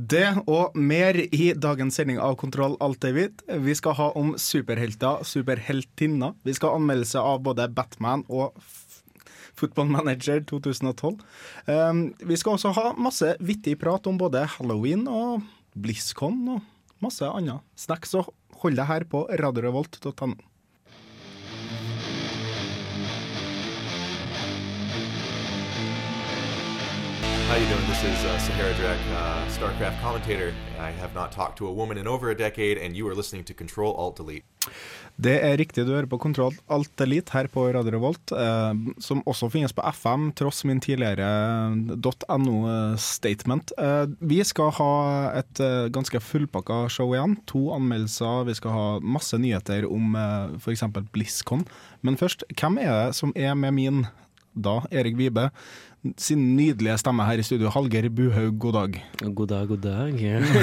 Det og mer i dagens sending av Kontroll alt er hvitt. Vi skal ha om superhelter, superheltinner. Vi skal ha anmeldelse av både Batman og Football Manager 2012. Um, vi skal også ha masse vittig prat om både halloween og BlizzCon og masse annet snacks. Så hold deg her på radiorevolt.no. How you doing? This is uh, Sahara Drek, uh, StarCraft commentator. I have not talked to a woman in over a decade, and you are listening to Control Alt Delete. Det er riktig, du hører på Kontroll Alt Elite her på Radio Revolt, eh, som også finnes på FM, tross min tidligere .no-statement. Eh, vi skal ha et eh, ganske fullpakka show igjen. To anmeldelser, vi skal ha masse nyheter om eh, f.eks. BlizzCon. Men først, hvem er det som er med min, da, Erik Vibe, sin nydelige stemme her i studio? Hallgeir Buhaug, god dag. God dag, god dag.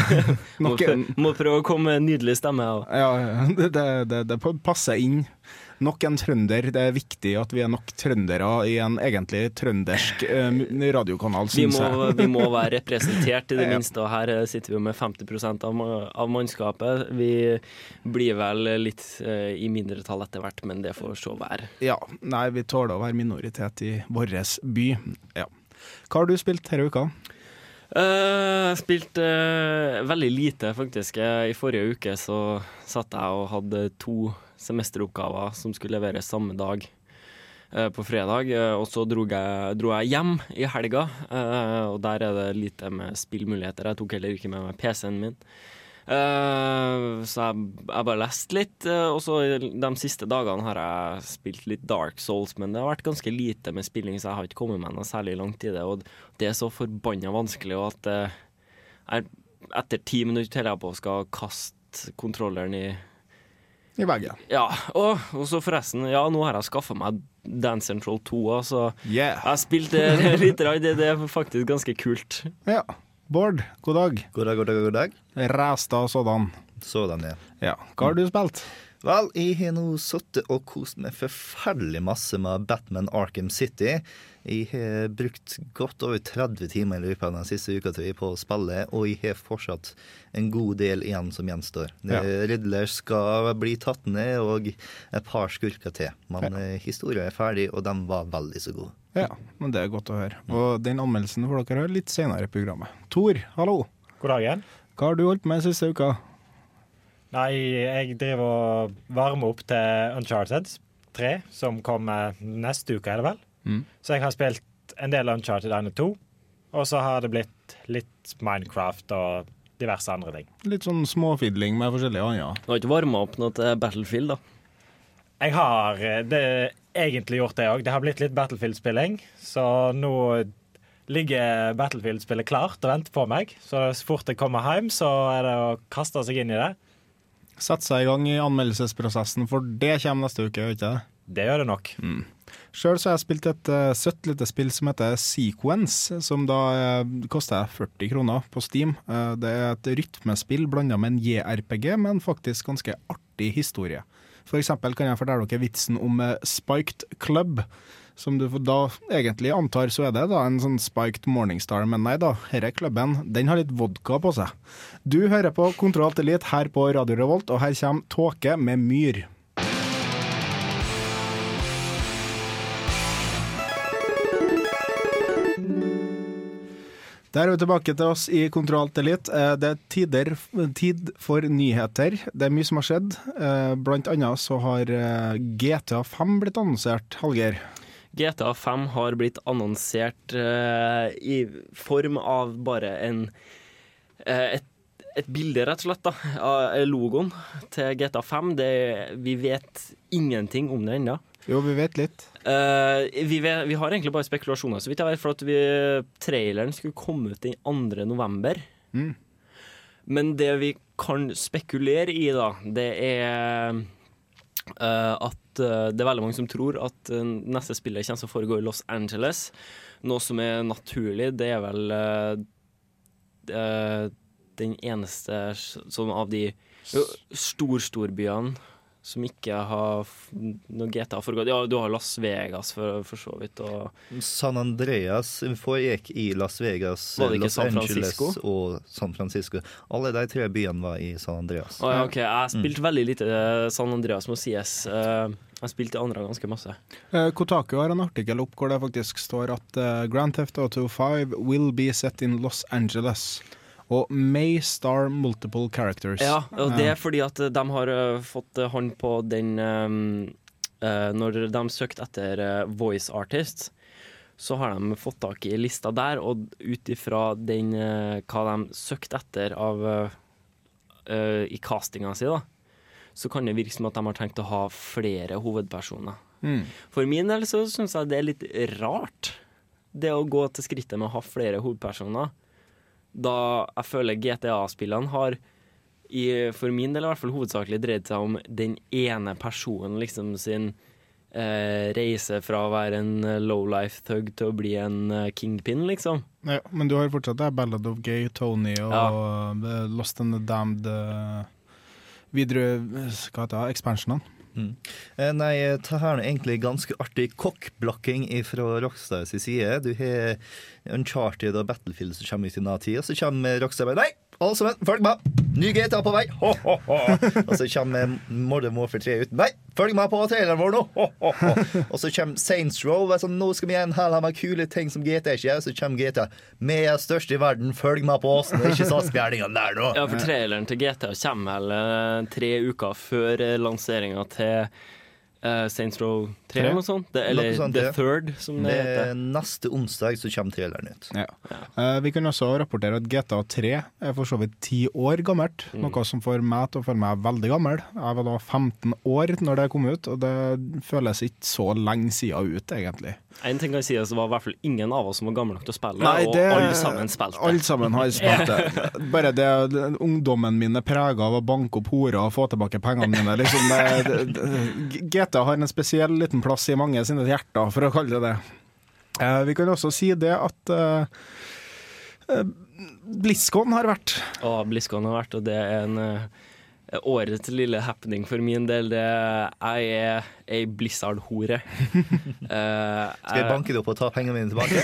må, prøve, må prøve å komme med en nydelig stemme. Ja. Ja, ja, det, det, det, det passer inn. Nok en trønder. Det er viktig at vi er nok trøndere i en egentlig trøndersk eh, radiokanal, syns jeg. vi må være representert, i det minste. Og her eh, sitter vi med 50 av, av mannskapet. Vi blir vel litt eh, i mindretall etter hvert, men det får så være. Ja, nei, vi tåler å være minoritet i vår by. Ja. Hva har du spilt denne uka? Uh, spilt uh, veldig lite, faktisk. I forrige uke så satt jeg og hadde to semesteroppgaver som skulle leveres samme dag. eh, På fredag, eh, og så dro jeg, dro jeg hjem i helga. eh, Og der er det lite med spillmuligheter. Jeg tok heller ikke med meg PC-en min. Så jeg, jeg bare leste litt, og så de siste dagene har jeg spilt litt Dark Souls, men det har vært ganske lite med spilling, så jeg har ikke kommet meg noe særlig langt i det. Og det er så forbanna vanskelig, og at jeg, etter ti minutter holder jeg på å skal kaste kontrolleren i I veggen. Ja, og, og så forresten, ja, nå har jeg skaffa meg Dance Central 2, så Yeah. jeg har spilt litt, det, det er faktisk ganske kult. Ja. Bård, god dag. God dag, god dag, god dag. Ræstad sådan. Sådan, ja. Ja. Hva har du spilt? Vel, jeg har nå sittet og kost meg forferdelig masse med Batman Arkham City. Jeg har brukt godt over 30 timer i løpet av den siste uka til vi på å spille, og jeg har fortsatt en god del igjen som gjenstår. Ja. Ja. Riddler skal bli tatt ned, og et par skurker til. Men ja. historien er ferdig, og den var veldig så god. Ja, men det er godt å høre. Og den anmeldelsen får dere høre litt senere i programmet. Tor, hallo. God dag igjen. Hva har du holdt på med siste uka? Nei, jeg driver og varmer opp til Uncharted 3, som kommer neste uke, er det vel? Mm. Så jeg har spilt en del Uncharted 1 og 2, og så har det blitt litt Minecraft og diverse andre ting. Litt sånn småfidling med forskjellige annet. Du har ikke varma opp noe til Battlefield, da? Jeg har eh, det, egentlig gjort det òg. Det har blitt litt Battlefield-spilling, så nå ligger Battlefield-spillet klart og venter på meg. Så fort jeg kommer hjem, så er det å kaste seg inn i det. Sette seg i gang i anmeldelsesprosessen, for det kommer neste uke, ikke det? Det gjør det nok. Sjøl har jeg spilt et uh, søtt lite spill som heter Sequence, som da uh, koster 40 kroner på Steam. Uh, det er et rytmespill blanda med en JRPG, men faktisk ganske artig historie. For eksempel kan jeg fortelle dere vitsen om uh, Spiked Club. Som du da egentlig antar så er det da en sånn Spiked Morningstar, men nei da, denne klubben den har litt vodka på seg. Du hører på Kontroll til Elite her på Radio Revolt, og her kommer Tåke med Myr. Der er vi tilbake til oss i Kontroll til. Eh, Det er tider, tid for nyheter. Det er mye som har skjedd. Eh, Blant annet så har eh, GTA 5 blitt annonsert, Hallgeir. GTA 5 har blitt annonsert i form av bare en et, et bilde, rett og slett, da, av logoen til GTA 5. Det, vi vet ingenting om det ennå. Jo, vi vet litt. Uh, vi, vet, vi har egentlig bare spekulasjoner, så vidt jeg vet, for at vi, traileren skulle komme ut den 2. november. Mm. Men det vi kan spekulere i, da, det er uh, at eh, det er veldig mange som tror at neste spillet kommer til å foregå i Los Angeles. Noe som er naturlig. Det er vel den eneste s- sånn av de jo, storstorbyene som ikke har noe GTA foregått. Ja, du har Las Vegas for, for så vidt. og San Andreas foregikk i Las Vegas, Var det ikke Los San Angeles og San Francisco. Alle de tre byene var i San Andreas. Å ja, OK. Jeg spilte veldig lite eh, San Andreas, må sies. har Jeg spilte andre ganske masse. Eh, Kotaku har en artikkel opp hvor det faktisk står at eh, Grand Theft Auto 5 will be set in Los Angeles. Og may star multiple characters. Ja, og det Eh, er fordi at de har eh, fått eh, hånd på den um, uh, Når de søkte etter eh, voice artists, så har de fått tak i lista der, og ut ifra den uh, hva de søkte etter av eh, eh, i castinga si, da, så kan det virke som at de har tenkt å ha flere hovedpersoner. mm. For min del så syns jeg det er litt rart, det å gå til skrittet med å ha flere hovedpersoner. Da jeg føler GTA-spillene har, i, for min del i hvert fall, hovedsakelig dreid seg om den ene personen liksom sin eh, reise fra å være en eh, lowlife thug til å bli en eh, kingpin, liksom. ja, men du har fortsatt det Ballad of Gay Tony og Ja. eh, Lost and the Damned uh, Videre Hva heter det? Expansionene. Eh, Nei, det her er egentlig ganske artig kokkblokking fra Rockstars side. Du har Uncharted og Battlefield som kommer ut i denne tida, så kommer Rockstar bare Nei, alle sammen, følg med! Ny GTA på vei! Ho, ho, ho. Og så kommer Modern Warfare 3 uten Nei, følg med på traileren vår nå! Og så kommer Saints Row. Sånn, nå skal vi igjen her ha med kule ting som GTA ikke er. Så kommer GTA. Vi er størst i verden, følg med på oss! Det er ikke satsgærningene der nå. Ja, for traileren til GTA kommer vel eh, tre uker før uh, lanseringa til uh, Saints Row 3 Tre? eller noe sånt. Det, eller Noe sånt, The ja. Third, som det Det heter. er neste onsdag så kommer traileren ut. Ja. Eh, vi kan også rapportere at GTA 3 er for så vidt ti år gammelt, Mm. noe som får meg til å føle meg veldig gammel. Jeg var da 15 år når det kom ut, og det føles ikke så lenge siden ut, egentlig. En ting kan jeg si, altså, det var i hvert fall ingen av oss som var gamle nok til å spille, Nei, og alle sammen spilte. Alle sammen har spilt det. Bare det, det ungdommen min er prega av å banke opp horer og få tilbake pengene mine. Liksom det, det, det, GTA har en spesiell liten plass i mange sine hjerter, for å kalle det det. Eh, vi kan også si det at eh, eh, BlizzCon har vært. Å, BlizzCon har vært, og det er en eh, årets lille happening for min del. Det, jeg er ei Blizzard-hore. Eh, Skal jeg banke det opp og ta pengene mine tilbake?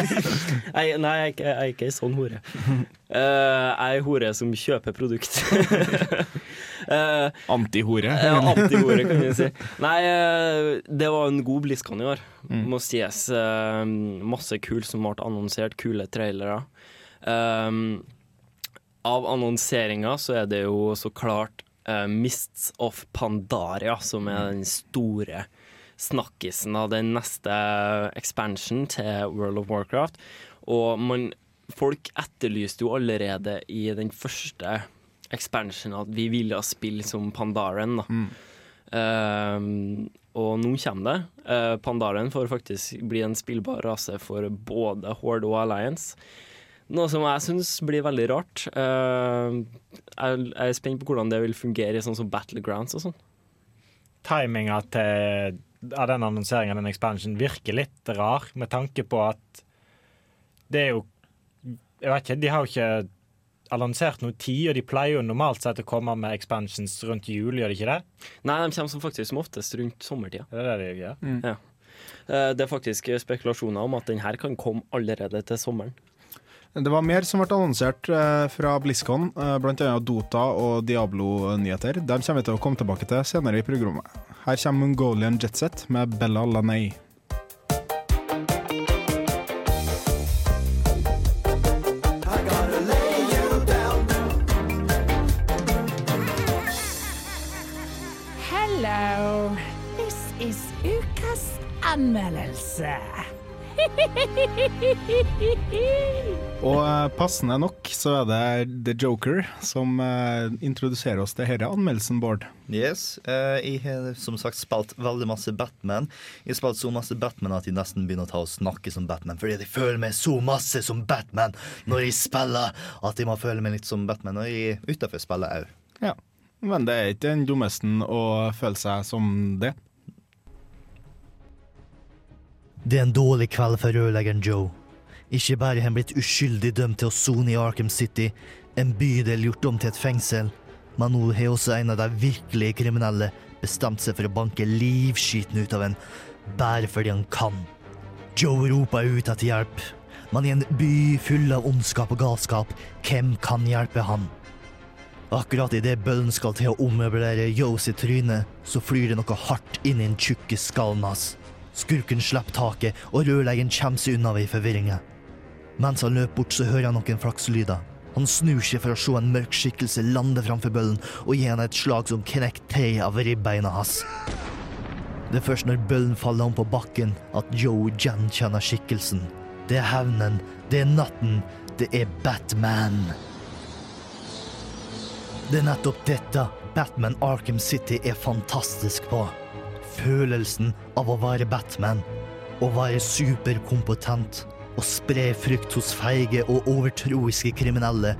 nei, nei, jeg er ikke, jeg er ikke ei sånn hore. Eh, jeg er ei hore som kjøper produkt. uh, Antihore. Ja, Antihore, kan vi si. Nei, eh, det var en god BlizzCon i år, må sies. Eh, masse kult som ble annonsert, kule trailere. Um, av annonseringa så er det jo så klart uh, Mists of Pandaria som er den store snakkisen av den neste expansion til World of Warcraft. Og man, folk etterlyste jo allerede i den første expansionen at vi ville spill som Pandaren. da. Um, og nå kommer det. Uh, Pandaren får faktisk bli en spillbar rase for både Horde og Alliance. Noe som jeg syns blir veldig rart. Uh, jeg, jeg er spent på hvordan det vil fungere i sånn som Battlegrounds og sånn. Timinga av den annonseringen av den expansion virker litt rar, med tanke på at det er jo Jeg vet ikke, de har jo ikke annonsert noe tid, og de pleier jo normalt sett å komme med expansions rundt jul, gjør de ikke det? Nei, de kommer som faktisk som oftest rundt sommertida. Det er det de gjør. Ja. Uh, det er faktisk spekulasjoner om at den her kan komme allerede til sommeren. Det var mer som ble annonsert eh, fra BlizzCon, bl.a. blant annet Dota og Diablo-nyheter. Dem kommer vi til å komme tilbake til senere i programmet. Her kommer Mongolian Jetset med Bella Laney. Anmeldelse. Og eh, passende nok så er det The Joker som uh, introduserer oss til denne anmeldelsen, Bård. Yes, Uh, jeg har som sagt spilt veldig masse Batman. Jeg har spilt så masse Batman at jeg nesten begynner å ta og snakke som Batman, fordi jeg føler meg så masse som Batman når jeg spiller, at jeg må føle meg litt som Batman når jeg er utenfor spillet òg. Ja. Men det er ikke den dummeste å føle seg som det. Det er en dårlig kveld for rørleggeren Joe. Ikke bare har han blitt uskyldig dømt til å sone i Arkham City, en bydel gjort om til et fengsel, men nå har også en av de virkelige kriminelle bestemt seg for å banke livskiten ut av en, bare fordi han kan. Joe roper ut etter hjelp, men i en by full av ondskap og galskap, hvem kan hjelpe han? Akkurat idet bøllen skal til å ommøblere Joe sitt tryne, så flyr det noe hardt inn i den tjukke skallen hans. Skurken slipper taket, og rørleggeren kommer seg unna ved forvirringa. Mens han løper bort, så hører han noen flakslyder. Han snur seg for å se en mørk skikkelse lande framfor bøllen og gi henne et slag som knekker tre av ribbeina hans. Det er først når bøllen faller om på bakken, at Joe gjenkjenner skikkelsen. Det er hevnen, det er natten, det er Batman. Det er nettopp dette Batman Arkham City er fantastisk på. Følelsen av å være Batman. Å være superkompetent. Å spre frykt hos feige og overtroiske kriminelle.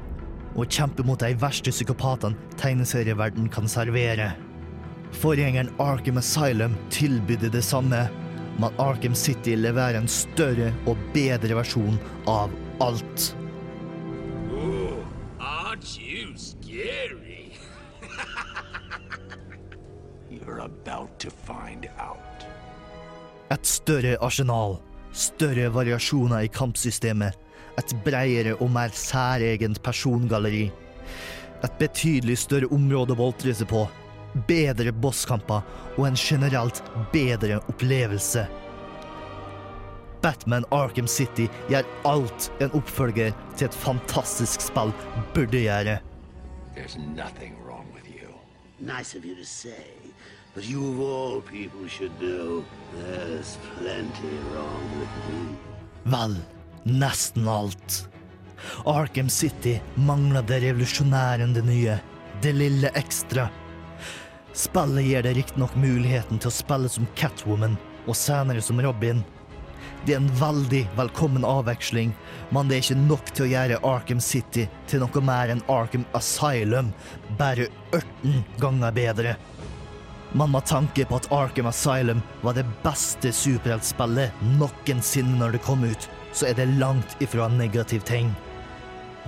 Og kjempe mot de verste psykopatene tegneserieverden kan servere. Forgjengeren Arkham Asylum tilbydde det samme, men Arkham City leverer en større og bedre versjon av alt. Et større arsenal, større variasjoner i kampsystemet, et bredere og mer særegent persongalleri. Et betydelig større område å boltre seg på, bedre bosskamper og en generelt bedre opplevelse. Batman Arkham City gjør alt en oppfølger til et fantastisk spill burde gjøre. There's nothing wrong med deg. Nice of you to say, but you of all people should know there's plenty wrong with me. Vel, nesten alt. Arkham City mangler det revolusjonære det nye. Det lille ekstra. Spillet gir deg riktignok muligheten til å spille som Catwoman, og senere som Robin. Det er en veldig velkommen avveksling, men det er ikke nok til å gjøre Arkham City til noe mer enn Arkham Asylum, bare 18 ganger bedre. Men må tanke på at Arkham Asylum var det beste superheltspillet noensinne når det kom ut, så er det langt ifra en negativ ting.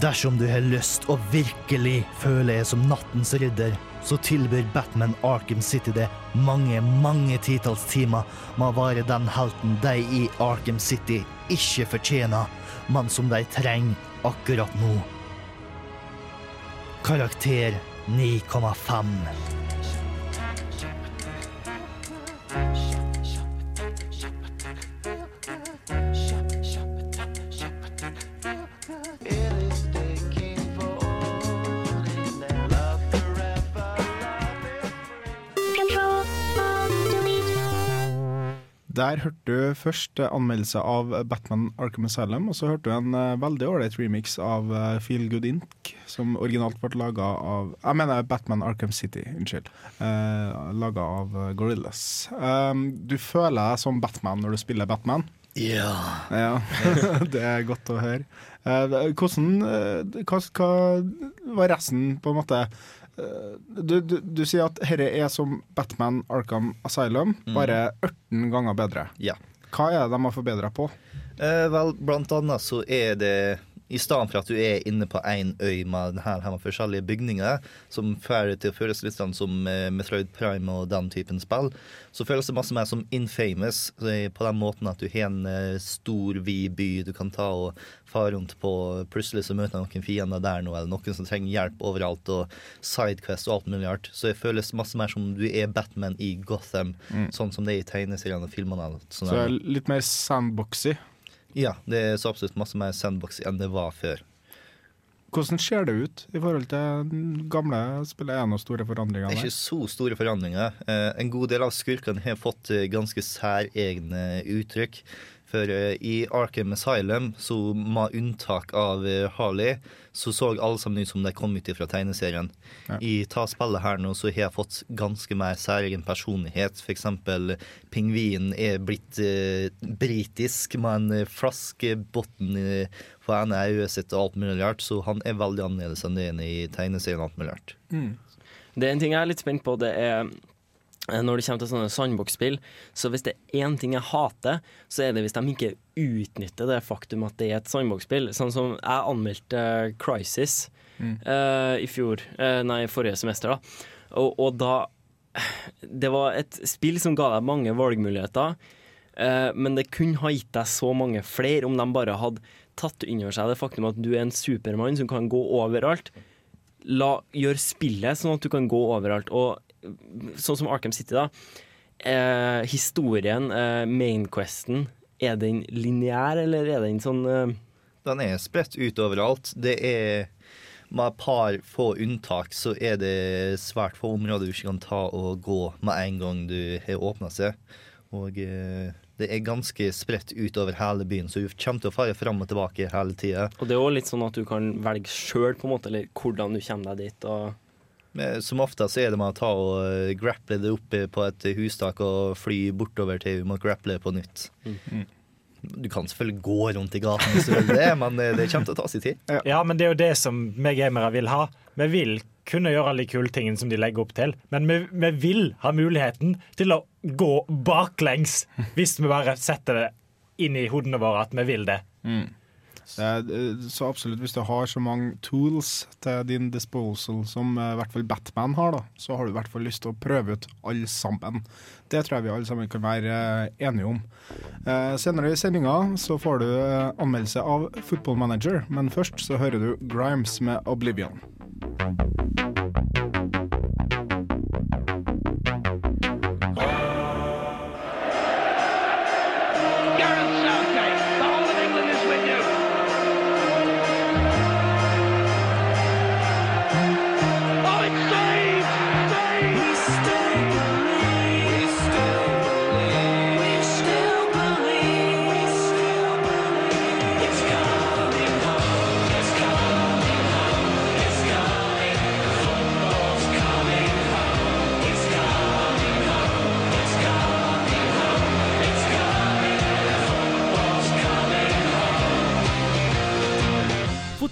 Dersom du har lyst å virkelig føle deg som nattens ridder, så tilbyr Batman Arkham City det mange, mange titalls timer med å være den helten de i Arkham City ikke fortjener, men som de trenger akkurat nå. Karakter 9,5. Der hørte du først eh, anmeldelse av Batman Arkham Asylum, og så hørte du en eh, veldig ålreit remix av eh, Feel Good Inc., som originalt ble laga av Jeg mener Batman Arkham City, unnskyld. Uh, laga av Gorillas. Um, du føler deg som Batman når du spiller Batman. Ja. Ja, det er godt å høre. Eh, hvordan eh, hva, hva var resten, på en måte? Eh, du, du, du sier at dette er som Batman Arkham Asylum, bare 18 ganger bedre. Ja. Hva er det de har forbedra på? Eh, vel, blant annet så er det i stedet for at du er inne på én øy med her, her med forskjellige bygninger, som får det til å føles litt sånn som eh, Metroid Prime og den typen spill, så føles det masse mer som Infamous, er på den måten at du har en eh, stor, vid by du kan ta og fare rundt på. Plutselig så møter du noen fiender der nå, eller noen som trenger hjelp overalt, og Sidequest og alt mulig rart. Så det føles masse mer som du er Batman i Gotham, Mm. sånn som det er i tegneseriene og filmene. sånn Så det er litt mer sandboxy. Ja, det er så absolutt masse mer sandbox enn det var før. Hvordan ser det ut i forhold til gamle spillet? Er det noen store forandringer Det er ikke så store forandringer. Eh, en god del av skurkene har fått eh, ganske særegne uttrykk. For eh, i Arkham Asylum, så med unntak av eh, Harley, så så alle sammen ut som de kom ut fra tegneserien. Ja. I ta spillet her nå så har jeg fått ganske mer særegen personlighet. For eksempel pingvinen er blitt eh, britisk med en flaskebunn flaskebotn eh, på ene øyet sitt og alt mulig rart, så han er veldig annerledes enn det er i tegneserien og alt mulig rart. Det er en ting jeg er litt spent på, det er eh, når det kommer til sånne sandbox-spill. Så hvis det er én ting jeg hater, så er det hvis de ikke utnytter det faktum at det er et sandbox-spill. Sånn som jeg anmeldte eh, Crisis uh, i fjor, uh, nei, forrige semester, da. Og, og da Det var et spill som ga deg mange valgmuligheter, eh, men det kunne ha gitt deg så mange flere om de bare hadde tatt inn over seg det faktum at du er en supermann som kan gå overalt la, gjør spillet sånn at du kan gå overalt. Og sånn som Arkham City, da. Eh, historien, eh, mainquesten, er den lineær, eller er den sånn eh, Den er spredt ut overalt. Det er med et par få unntak så er det svært få områder du ikke kan ta og gå med en gang du har åpna seg. Og eh, det er ganske spredt utover hele byen, så du kommer til å fare fram og tilbake hele tida. Og det er òg litt sånn at du kan velge sjøl, på en måte, eller hvordan du kommer deg dit. Og Som ofte så er det med å ta og eh, grapple det oppe på et hustak og fly bortover til vi må grapple på nytt. Du kan selvfølgelig gå rundt i gaten hvis du vil det, men eh, det kommer til å ta sin tid. Ja, men det er jo det som vi gamere vil ha. Vi vil kunne gjøre alle de kule tingene som de legger opp til, men vi, vi vil ha muligheten til å gå baklengs hvis vi bare setter det inn i hodene våre at vi vil det. Eh, så absolutt, hvis du har så mange tools til din disposal som eh, i hvert fall Batman har, da, så har du i hvert fall lyst til å prøve ut alle sammen. Det tror jeg vi alle sammen kan være eh, enige om. Eh, senere i sendinga så får du eh, anmeldelse av Football Manager, men først så hører du Grimes med Oblivion.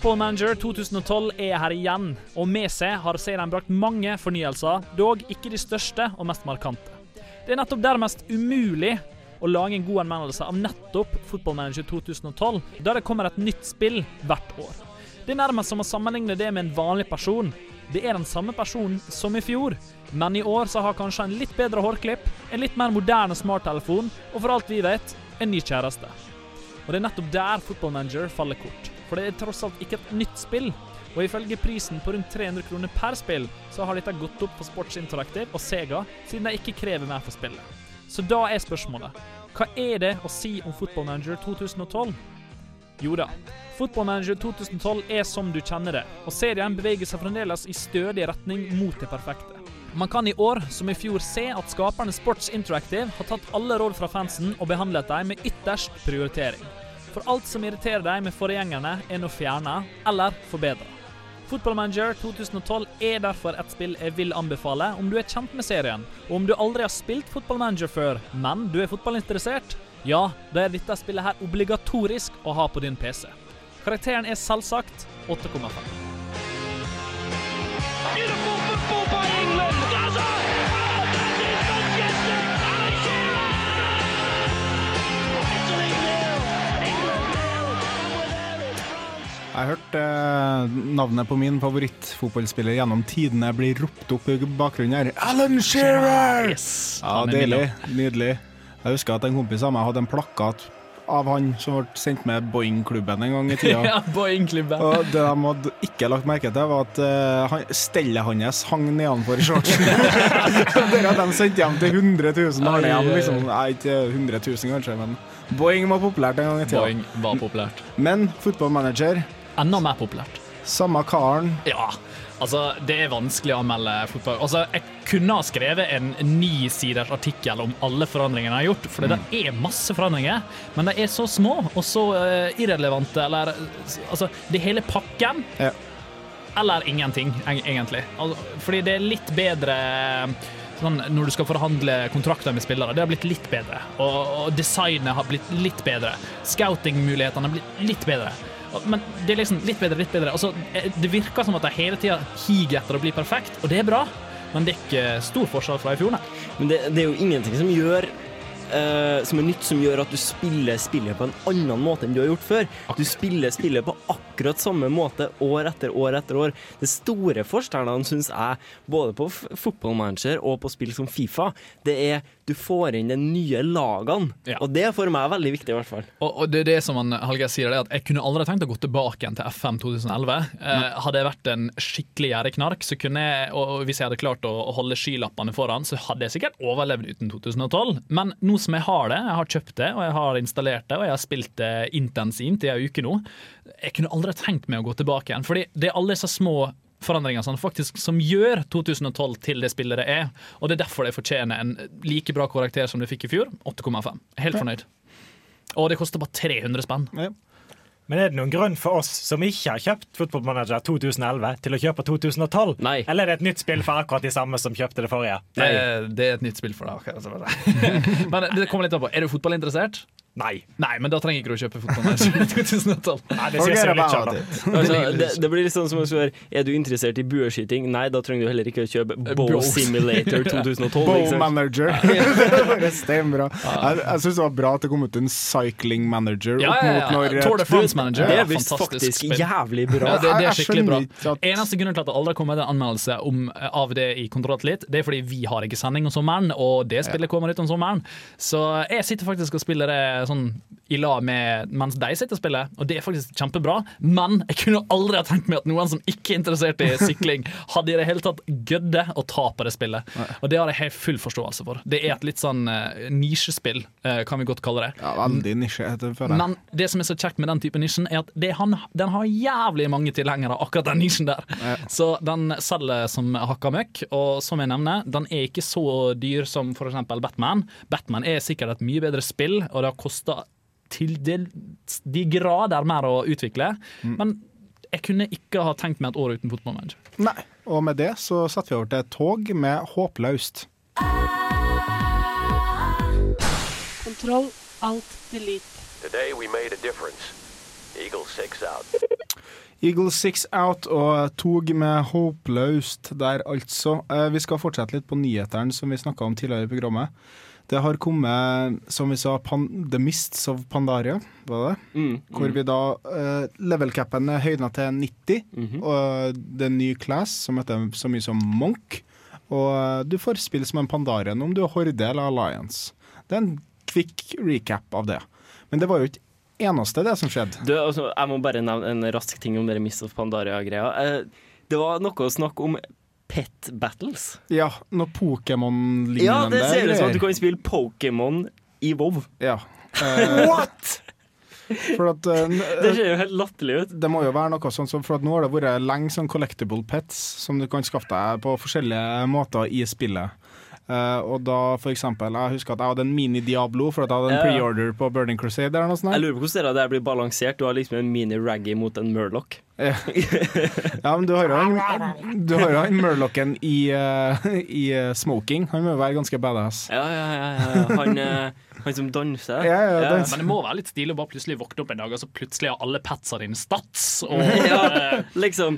Football Manager 2012 er her igjen, og med seg har serien brakt mange fornyelser, dog ikke de største og mest markante. Det er nettopp dermest umulig å lage en god anmeldelse av nettopp Football Manager 2012, da det kommer et nytt spill hvert år. Det er nærmest som å sammenligne det med en vanlig person. Det er den samme personen som i fjor, men i år så har kanskje en litt bedre hårklipp, en litt mer moderne smarttelefon, og for alt vi vet, en ny kjæreste. Og det er nettopp der Football Manager faller kort. For det er tross alt ikke et nytt spill. Og ifølge prisen på rundt 300 kroner per spill, så har dette gått opp for Sports Interactive og Sega, siden de ikke krever mer for spillet. Så da er spørsmålet hva er det å si om Football Manager 2012? Jo da, Football Manager 2012 er som du kjenner det, og serien beveger seg fremdeles i stødig retning mot det perfekte. Man kan i år, som i fjor, se at skaperne Sports Interactive har tatt alle råd fra fansen og behandlet dem med ytterst prioritering. For alt som irriterer deg med forgjengerne, er nå fjerna eller forbedra. Football Manager 2012 er derfor et spill jeg vil anbefale om du er kjent med serien, og om du aldri har spilt Football Manager før, men du er fotballinteressert, ja, da er dette spillet her obligatorisk å ha på din PC. Karakteren er selvsagt 8,5. Beautiful football by England. Gaza! Jeg har hørt eh, navnet på min favorittfotballspiller gjennom tidene bli ropt opp i bakgrunnen her. Alan Shearer! Yes, Ja, deilig. Nydelig. Jeg husker at en kompis av meg hadde en plakat av han som ble sendt med Boeing-klubben en gang i tida. ja, Boeing-klubben. Og det de hadde ikke lagt merke til, var at uh, han, stellet hans hang nedenfor shortsen. det hadde de sendt hjem til 100 000. Arne hjem, liksom. Nei, ikke 100 000 kanskje, men Boeing var populært en gang i tida. Boeing var populært. Men Football Manager, Enda mer populært. samme karen, Ja. Altså, Det er vanskelig å anmelde fotball. Altså, Jeg kunne ha skrevet en nisiders artikkel om alle forandringene jeg har gjort, for det er masse forandringer, men de er så små og så uh, irrelevante, eller Altså, det hele pakken. Ja. Eller ingenting, egentlig. Altså, fordi det er litt bedre sånn, når du skal forhandle kontrakter med spillere. Det har blitt litt bedre. Og, og designet har blitt litt bedre. Scouting-mulighetene har blitt litt bedre. Men det er liksom litt bedre, litt bedre. Altså, eh, det virker som at de hele tida higer etter å bli perfekt, og det er bra. Men det er ikke stor forskjell fra i fjor, nei. Men det, det er jo ingenting som gjør uh, som er nytt, som gjør at du spiller spillet på en annen måte enn du har gjort før. Du spiller spillet på akkurat samme måte år etter år etter år. Det store forskjellene, syns jeg, både på fotballmanager og på spill som Fifa, det er du får inn de nye lagene. Og det er for meg veldig viktig, i hvert fall. Og, og det er det som han, Hallgeir sier, det er at jeg kunne aldri tenkt å gå tilbake igjen til FM 2011. Eh, hadde jeg vært en skikkelig gjerdeknark, så kunne jeg, og hvis jeg hadde klart å, å holde skylappene foran, så hadde jeg sikkert overlevd uten 2012. Men nå som jeg har det, jeg har kjøpt det, og jeg har installert det, og jeg har spilt det intensivt i ei uke nå, jeg kunne aldri tenkt meg å gå tilbake igjen. Fordi det er alle disse små forandringer som faktisk som gjør 2012 til det spillet det er. Og det er derfor det fortjener en like bra karakter som det fikk i fjor. 8,5. Helt fornøyd. Og det koster bare 300 spenn. Men er det noen grunn for oss som ikke har kjøpt Football Manager 2011, til å kjøpe 2012? Nei. Eller er det et nytt spill for akkurat de samme som kjøpte det forrige? Nei, det er et nytt spill for deg. Men det kommer litt an på. Er du fotballinteressert? Nei. Nei, men da trenger ikke du å kjøpe fotballmanager i 2012. Nei, det okay. Altså, det, det blir litt sånn som å spørre Er du interessert i bueskyting. Nei, da trenger du heller ikke å kjøpe Bow Bow. Simulator 2012. Bow? Manager. det er bare steinbra. Jeg, jeg syns det var bra at det kom ut en cycling manager Ja, ja, ja. når Tour de France Manager. Det er visst faktisk spill. jævlig bra. Ja, det, det er skikkelig bra. at- Eneste grunnen til at det aldri har kommet en anmeldelse om, av det i Kontroll litt, det er fordi vi har ikke sending om sommeren, og det spillet kommer ut om sommeren. Så jeg sitter faktisk og spiller det sånn i lag med mens de sitter og spiller, og det er faktisk kjempebra. Men jeg kunne aldri ha tenkt meg at noen som ikke er interessert i sykling, hadde i det hele tatt gødde å ta på det spillet. Og det har jeg helt full forståelse for. Det er et litt sånn uh, nisjespill, uh, kan vi godt kalle det. Ja, veldig nisje. Men det som er så kjekt med den type nisjen, er at det, han, den har jævlig mange tilhengere, akkurat den nisjen der. Så den selger som hakka møkk, og som jeg nevner, den er ikke så dyr som f.eks. Batman. Batman er sikkert et mye bedre spill, og det har kosta til de, de grader mer å utvikle. Men jeg kunne ikke ha tenkt meg et år uten fotballmanager. Nei. Og med det så setter vi over til et tog med Håpløst. Kontroll, alt, delete. Today we made a difference. Eagle 6 out. Eagle Six Out og tog med Håpløst der, altså. Eh, Vi skal fortsette litt på nyhetene som vi snakka om tidligere i programmet. Det har kommet, som vi sa, pan The Mists of Pandaria, var det? Mm, Hvor vi da uh, Level-capen er høyna til 90, Mhm. og det er en ny class som heter så mye som Monk. Og uh, du får spille som en Pandarian om du er Horde eller Alliance. Det er en kvikk recap av det. Men det var jo ikke eneste det som skjedde. Du, altså, jeg må bare nevne en rask ting om det Mists of Pandaria-greia. Uh, det var noe å snakke om pet battles. Ja, noe Pokémon-lignende Ja, det ser ut som at du kan spille Pokémon i WoW. Ja. Eh, What?! At, eh, Det ser jo helt latterlig ut. Det må jo være noe sånn som For nå har det vært lenge sånn collectible pets som du kan skaffe deg på forskjellige måter i spillet. Uh, og da for eksempel Jeg husker at jeg hadde en mini-Diablo for at jeg hadde en Ja. preorder på Burning Crusade. Eller noe sånt. Jeg lurer på hvordan det der blir balansert. Du har liksom en mini-raggy mot en Murloc. Ja. men du har jo en, du har Murlocken i, uh, i eh, smoking. Han må jo være ganske badass. Ja, ja, ja. ja. Han, uh, han som danser. Ja, ja, dans. Men det må være litt stilig å bare plutselig våkne opp en dag, og så plutselig har alle patsa dine stats og Ja, eh, liksom.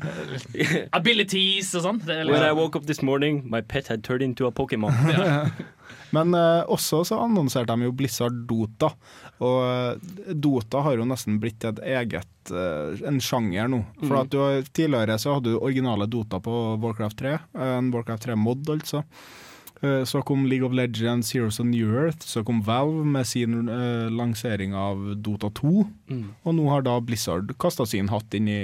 abilities og sånn. When I liksom, woke up this morning, my pet had turned into a Pokémon. Men uh, også så annonserte de jo Blizzard Dota. Og eh, Dota har jo nesten blitt et eget uh, en sjanger nå. For Mm. at du tidligere så hadde du originale Dota på Warcraft 3. eh, En Warcraft 3-mod, altså. Uh, Så kom League of Legends, Heroes of New Earth. Så kom Valve med sin lansering av Dota 2. Mm. Og nå har da Blizzard kasta sin hatt inn i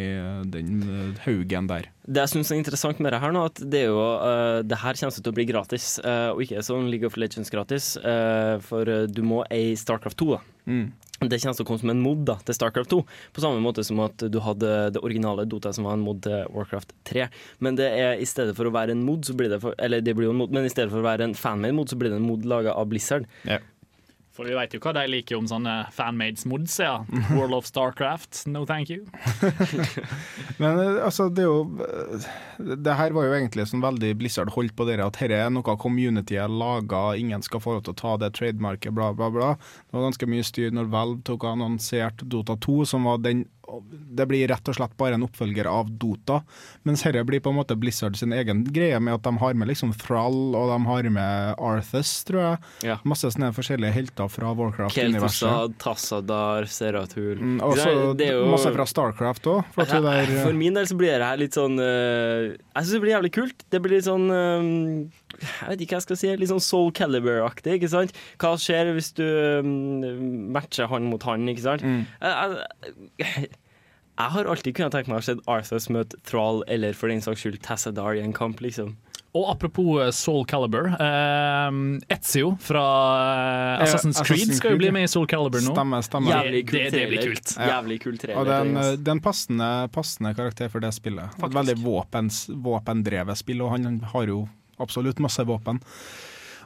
den haugen der. Det jeg synes er interessant med det her nå, at det er jo uh, Det her kommer til å bli gratis, Uh, og ikke sånn League of Legends gratis, uh, for du må eie Starcraft 2. da. Mm. det kommer til å komme som en mod da, til Starcraft 2, på samme måte som at du hadde det originale Dota som var en mod til Warcraft 3. Men det er i stedet for å være en mod, så blir det for, Eller det blir jo en mod, men i stedet for å være en fanmade mod, så blir det en mod laga av Blizzard. For vi vet jo hva de liker om sånne fanmades mods, ja. World of Starcraft, no thank you. Men eh, altså, det er jo eh, Det her var jo egentlig sånn veldig Blizzard holdt på dere, at dette er noe community er laga, ingen skal få lov til å ta det trademarket, bla, bla, bla. Det var ganske mye styr når Valve tok og annonserte Dota 2, som var den det blir rett og slett bare en oppfølger av Dota, mens dette blir på en måte Blizzard sin egen greie, med at de har med liksom Thrall, og de har med Arthas, tror jeg. Ja. Masse sånne forskjellige helter fra Warcraft-universet. Tassadar, Seratul Mm, Det er jo- masse fra Starcraft òg. For, Ja, der, for min del så blir det her litt sånn uh, Jeg syns det blir jævlig kult. Det blir litt sånn eh, Jeg vet ikke hva jeg skal si. Litt sånn Soul Caliber-aktig. ikke sant? Hva skjer hvis du eh, matcher han mot han, ikke sant? Mm. Jeg, jeg, jeg har alltid kunnet tenke meg å se Arthurs møte Thrall, eller for den saks skyld Tassadar i en kamp, liksom. Og apropos eh, Soul Calibur. Eh, Ezio fra eh, Assassin's Ja, Creed Assassin's skal jo bli med i Soul Calibur nå. Stemmer, stemmer. Jævlig kul det, det blir kult. Ja. Jævlig kul trailer. Og det er en, det er er en passende, passende karakter for det spillet. Faktisk. Veldig våpens, våpendrevet spill, og han har jo absolutt masse våpen.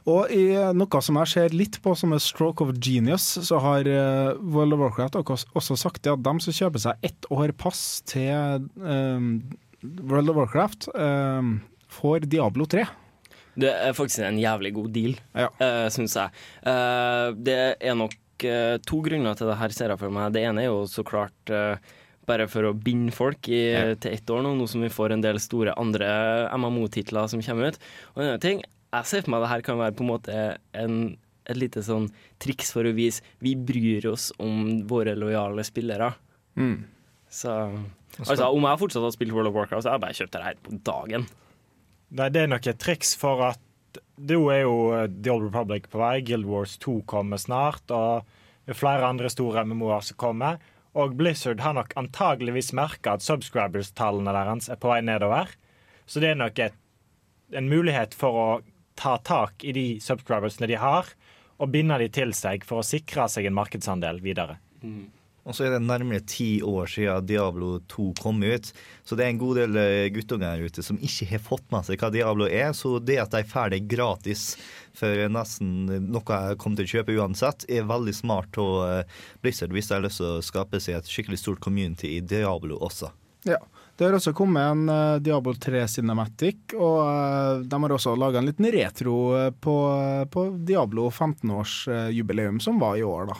Og i noe som jeg ser litt på som en stroke of genius, så har eh, World of Warcraft også sagt at de som kjøper seg ett år pass til um, World of Warcraft, um, får Diablo 3. Det er faktisk en jævlig god deal, Ja. uh, syns jeg. Uh, det er nok eh, to grunner til det her, ser jeg for meg. Det ene er jo så klart eh, bare for å binde folk i, til ett år nå, nå som vi får en del store andre MMO-titler som kommer ut. Og en annen ting, jeg ser for meg det her kan være på en måte en, et lite sånn triks for å vise vi bryr oss om våre lojale spillere. Mm. Så altså, om jeg fortsatt hadde spilt World of Warcraft, så hadde jeg bare kjøpt det her på dagen. Nei, det er nok et triks for at nå er jo eh, The Old Republic på vei, Guild Wars 2 kommer snart, og er flere andre store MMO-er som kommer. Og Blizzard har nok antageligvis merka at subscribers-tallene deres er på vei nedover. Så det er nok et, en mulighet for å ta tak i de subscribersene de har, og binde de til seg for å sikre seg en markedsandel videre. Og så er det nærmere ti år siden Diablo 2 kom ut. Så det er en god del eh, guttunger her ute som ikke har fått med seg hva Diablo er. Så det at de får det gratis for nesten noe jeg kommer til å kjøpe uansett, er veldig smart av eh, Blizzard hvis de har lyst til å skape seg et skikkelig stort community i Diablo også. Ja. Det har også kommet en uh, Diablo 3 Cinematic, og uh, de har også laga en liten retro eh, på, på Diablo 15-årsjubileum, som var i år, da.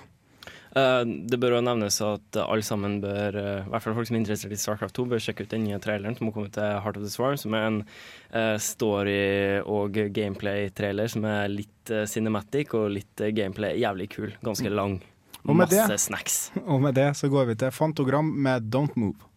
Det bør også nevnes at alle sammen bør, i hvert fall folk som er interessert i Starcraft 2, bør sjekke ut den nye traileren som har kommet til Heart of the Swarm, som er en story- og gameplay-trailer som er litt cinematic og litt gameplay. Jævlig kul. Ganske lang. Og med Masse det- snacks. Og med det så går vi til Fantogram med Don't Move.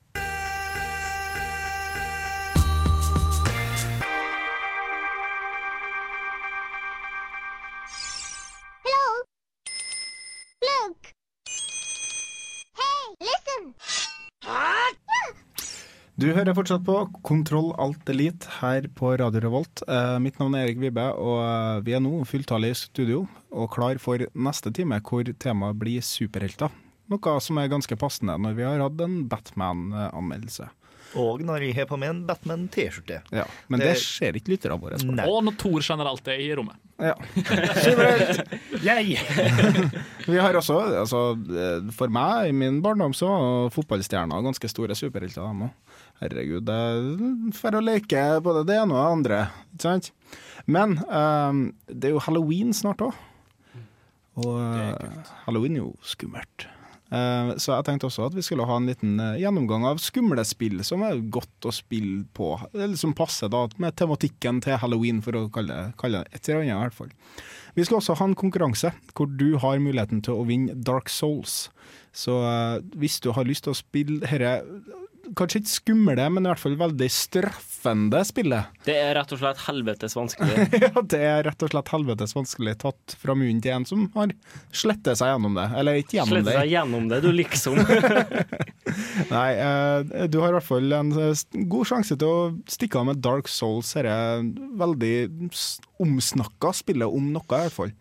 Du hører fortsatt på Kontroll Alt Elite her på Radio Revolt. Eh, mitt navn er Erik Vibe, og eh, vi er nå fulltallige i studio og klar for neste time, hvor temaet blir superhelter. Noe som er ganske passende når vi har hatt en Batman-anmeldelse. Og når jeg har på meg en Batman-T-skjorte. Ja, men det, Det- ser ikke lytterne våre. Nei. Og når Thor generelt er i rommet. Ja. Superhelt! Vi har også, altså, eh, for meg i min barndom så var fotballstjerner ganske store superhelter, dem òg. Herregud, det er for å leke både det ene og det andre, ikke sant? Men um, det er jo halloween snart òg. Og eh, halloween er jo skummelt. Eh, så jeg tenkte også at vi skulle ha en liten eh, gjennomgang av skumle spill som er godt å spille på. Eller som passer da med tematikken til halloween, for å kalle kalle det et eller annet i hvert fall. Vi skal også ha en konkurranse hvor du har muligheten til å vinne Dark Souls. Så eh, hvis du har lyst til å spille dette kanskje ikke skumle, men i hvert fall veldig straffende spillet. Det er rett og slett helvetes vanskelig. ja, det er rett og slett helvetes vanskelig tatt fra munnen til en som har slettet seg gjennom det. Eller ikke gjennom det. det. seg gjennom det, du liksom. Nei, eh, du har i hvert fall en eh, god sjanse til å stikke av med Dark Souls, dette veldig omsnakka spillet om noe, i hvert fall.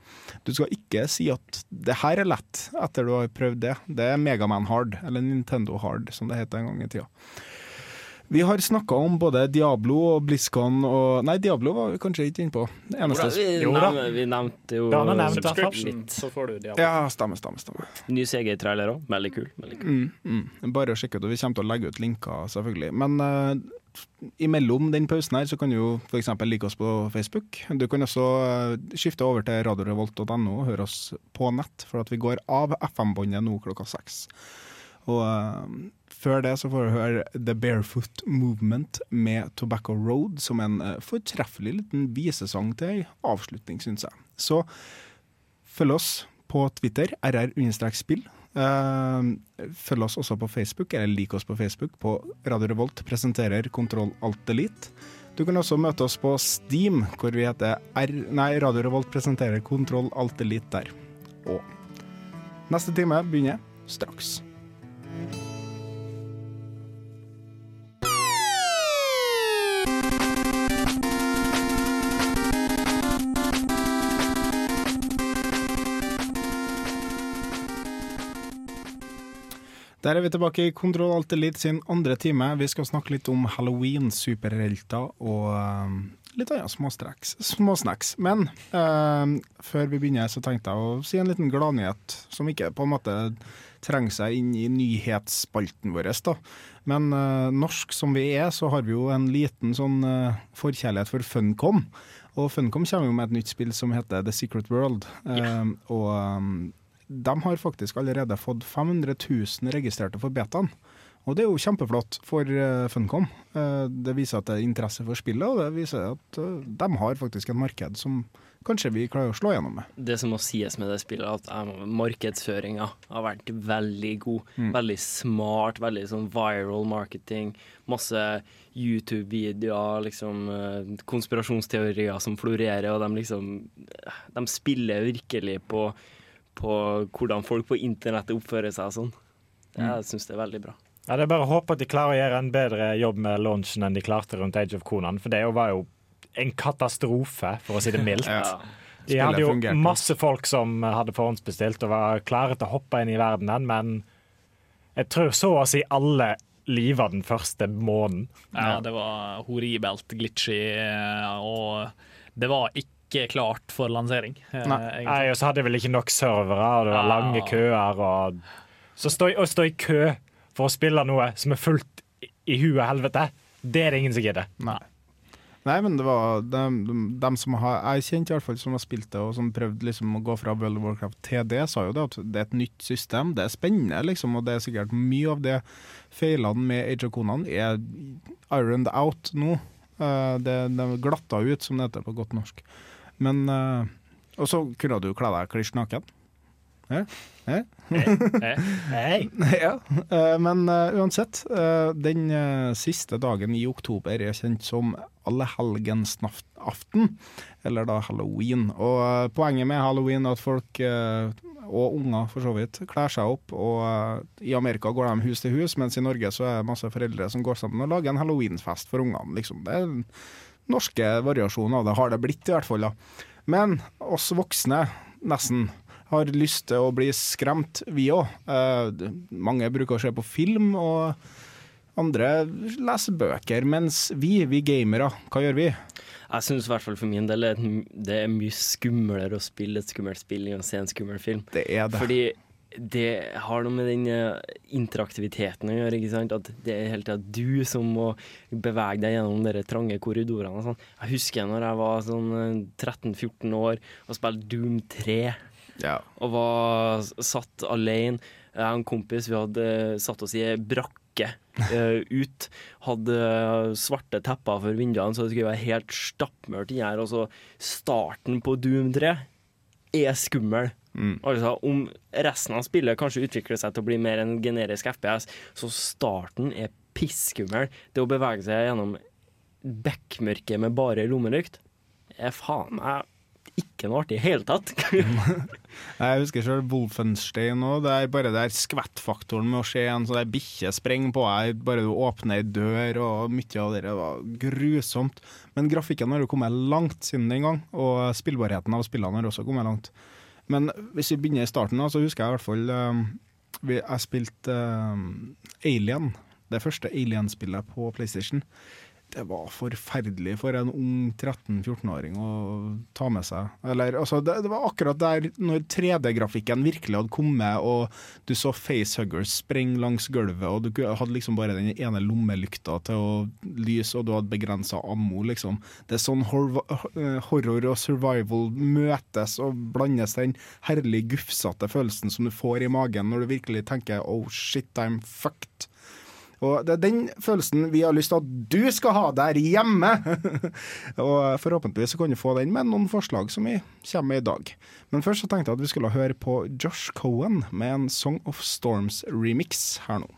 Du skal ikke si at det her er lett, etter du har prøvd det. Det er Megaman Hard, eller Nintendo Hard, som det het en gang i tida. Vi har snakka om både Diablo og BlizzCon og Nei, Diablo var vi kanskje ikke innpå. Det eneste vi, Jo da. vi nevnte jo Ja, nevnt Subscription, så får du Diablo. Ja, stemmer, stemmer. stemmer. Ny CG-trailer òg. Veldig kul. Veldig kul. Mm, mm. Bare å sjekke ut, og vi kommer til å legge ut linker, selvfølgelig. Men uh, imellom den pausen her, så kan du jo f.eks. like oss på Facebook. Du kan også uh, skifte over til radiorevolt.no og høre oss på nett, for at vi går av FM-båndet nå klokka seks. Og uh, før det så får du høre The Barefoot Movement med Tobacco Road, som en uh, fortreffelig liten visesang til ei avslutning, syns jeg. Så følg oss på Twitter, rr-spill. Uh, følg oss også på Facebook, eller lik oss på Facebook, på Radio Revolt presenterer Kontroll Alt Elite. Du kan også møte oss på Steam, hvor vi heter R... Nei, Radio Revolt presenterer Kontroll Alt Elite der. Og neste time begynner straks. Der er vi tilbake i Kontroll Alt Elite sin andre time. Vi skal snakke litt om halloween, superhelter og eh, litt annet småstreks- småsnacks. Men eh, før vi begynner, så tenkte jeg å si en liten gladnyhet som ikke på en måte trenger seg inn i nyhetsspalten vår. Da. Men eh, norsk som vi er, så har vi jo en liten sånn eh, forkjærlighet for Funcom. Og Funcom kommer jo med et nytt spill som heter The Secret World. Yeah. og eh, de har faktisk allerede fått 500 000 registrerte for betaen. Og det er jo kjempeflott for eh, Funcom. Eh, det viser at det er interesse for spillet, og det viser at eh, de har faktisk et marked som kanskje vi klarer å slå gjennom med. Det som må sies med det spillet, er at markedsføringa har vært veldig god. Mm. Veldig smart, veldig sånn viral marketing. Masse YouTube-videoer, liksom konspirasjonsteorier som florerer, og de liksom De spiller virkelig på, på hvordan folk på internettet oppfører seg og sånn. Det- Jeg syns det er veldig bra. Ja, Det er bare å håpe at de klarer å gjøre en bedre jobb med launchen enn de klarte rundt Age of Conan, for det var jo en katastrofe, for å si det mildt. Ja. De hadde jo masse folk som hadde forhåndsbestilt og var klare til å hoppe inn i verdenen, men jeg tror så å si alle liva den første måneden. Ja, det var horribelt glitchy, eh, og det var ikke klart for lansering. eh, Nei. Nei, og så hadde jeg vel ikke nok servere, og det var lange køer. Og så stå, å stå i kø for å spille noe som er fullt i, huet helvete, det er det ingen som gidder. Nei. Nei, men det var dem, de, de som har Jeg kjente i hvert fall som har spilt det, og som prøvde liksom å gå fra World of Warcraft til det, sa jo det at det er et nytt system. Det er spennende, liksom, og det er sikkert mye av det feilene med Age of Conan er ironed out nå. Uh, det, er glatta ut, som det heter på godt norsk. Men uh, Og så kunne du kle deg kliss naken. Eh? Eh? Hei. ja, eh, men uh, uansett. uh, den uh, siste dagen i oktober er kjent som allehelgensaften, eller da halloween. Og poenget med halloween er at folk, og unger for så vidt, kler seg opp. Og i Amerika går de hus til hus, mens i Norge så er det masse foreldre som går sammen og lager en halloweenfest for ungene. Liksom. Det er den norske variasjonen av det, har det blitt i hvert fall. da. Men oss voksne, nesten, har lyst til å bli skremt, vi òg. mange bruker å se på film, og andre leser bøker. Mens vi, vi gamere, hva gjør vi? Jeg syns i hvert fall for min del det- er mye skumlere å spille et skummelt spill enn å se en skummel film. Det er det. Fordi det har noe med den eh, interaktiviteten å gjøre. ikke sant? At det er hele tida du som må bevege deg gjennom de trange korridorene. og sånn. Jeg husker når jeg var sånn eh, 13-14 år og spilte Doom 3. Og var satt alene. Jeg og en kompis vi hadde satt oss i ei brakke uh, ut. Hadde svarte tepper for vinduene, så det skulle være helt stappmørkt inni her. Og så starten på Doom 3 er skummel. Altså, om resten av spillet kanskje utvikler seg til å bli mer en generisk FPS, så starten er pisskummel. Det å bevege seg gjennom bekmørket med bare lommelykt er faen meg ikke noe artig i hele tatt. Jeg husker selv Wolfenstein òg. Det er bare der skvettfaktoren med å se en sånn bikkje sprenge på deg, bare du åpner ei dør, og mye av det var grusomt. Men grafikken har jo kommet langt siden den gang, og spillbarheten av spillene har også kommet langt. Men hvis vi begynner i starten, da, så husker jeg i hvert fall vi, Jeg spilte um, Alien, det første Alien-spillet på PlayStation. Det var forferdelig for en ung 13-14-åring å ta med seg. Eller, altså, det, det var akkurat der når 3D-grafikken virkelig hadde kommet, og du så facehuggers sprenge langs gulvet, og du hadde liksom bare den ene lommelykta til å lyse, og du hadde begrensa ammo, liksom. Det er sånn hor horror og survival møtes og blandes den herlig gufsete følelsen som du får i magen når du virkelig tenker oh shit, I'm fucked. Og Det er den følelsen vi har lyst til at du skal ha der hjemme. og Forhåpentligvis kan du få den med noen forslag som vi kommer med i dag. Men først så tenkte jeg at vi skulle høre på Josh Cohen med en Song of Storms-remix her nå.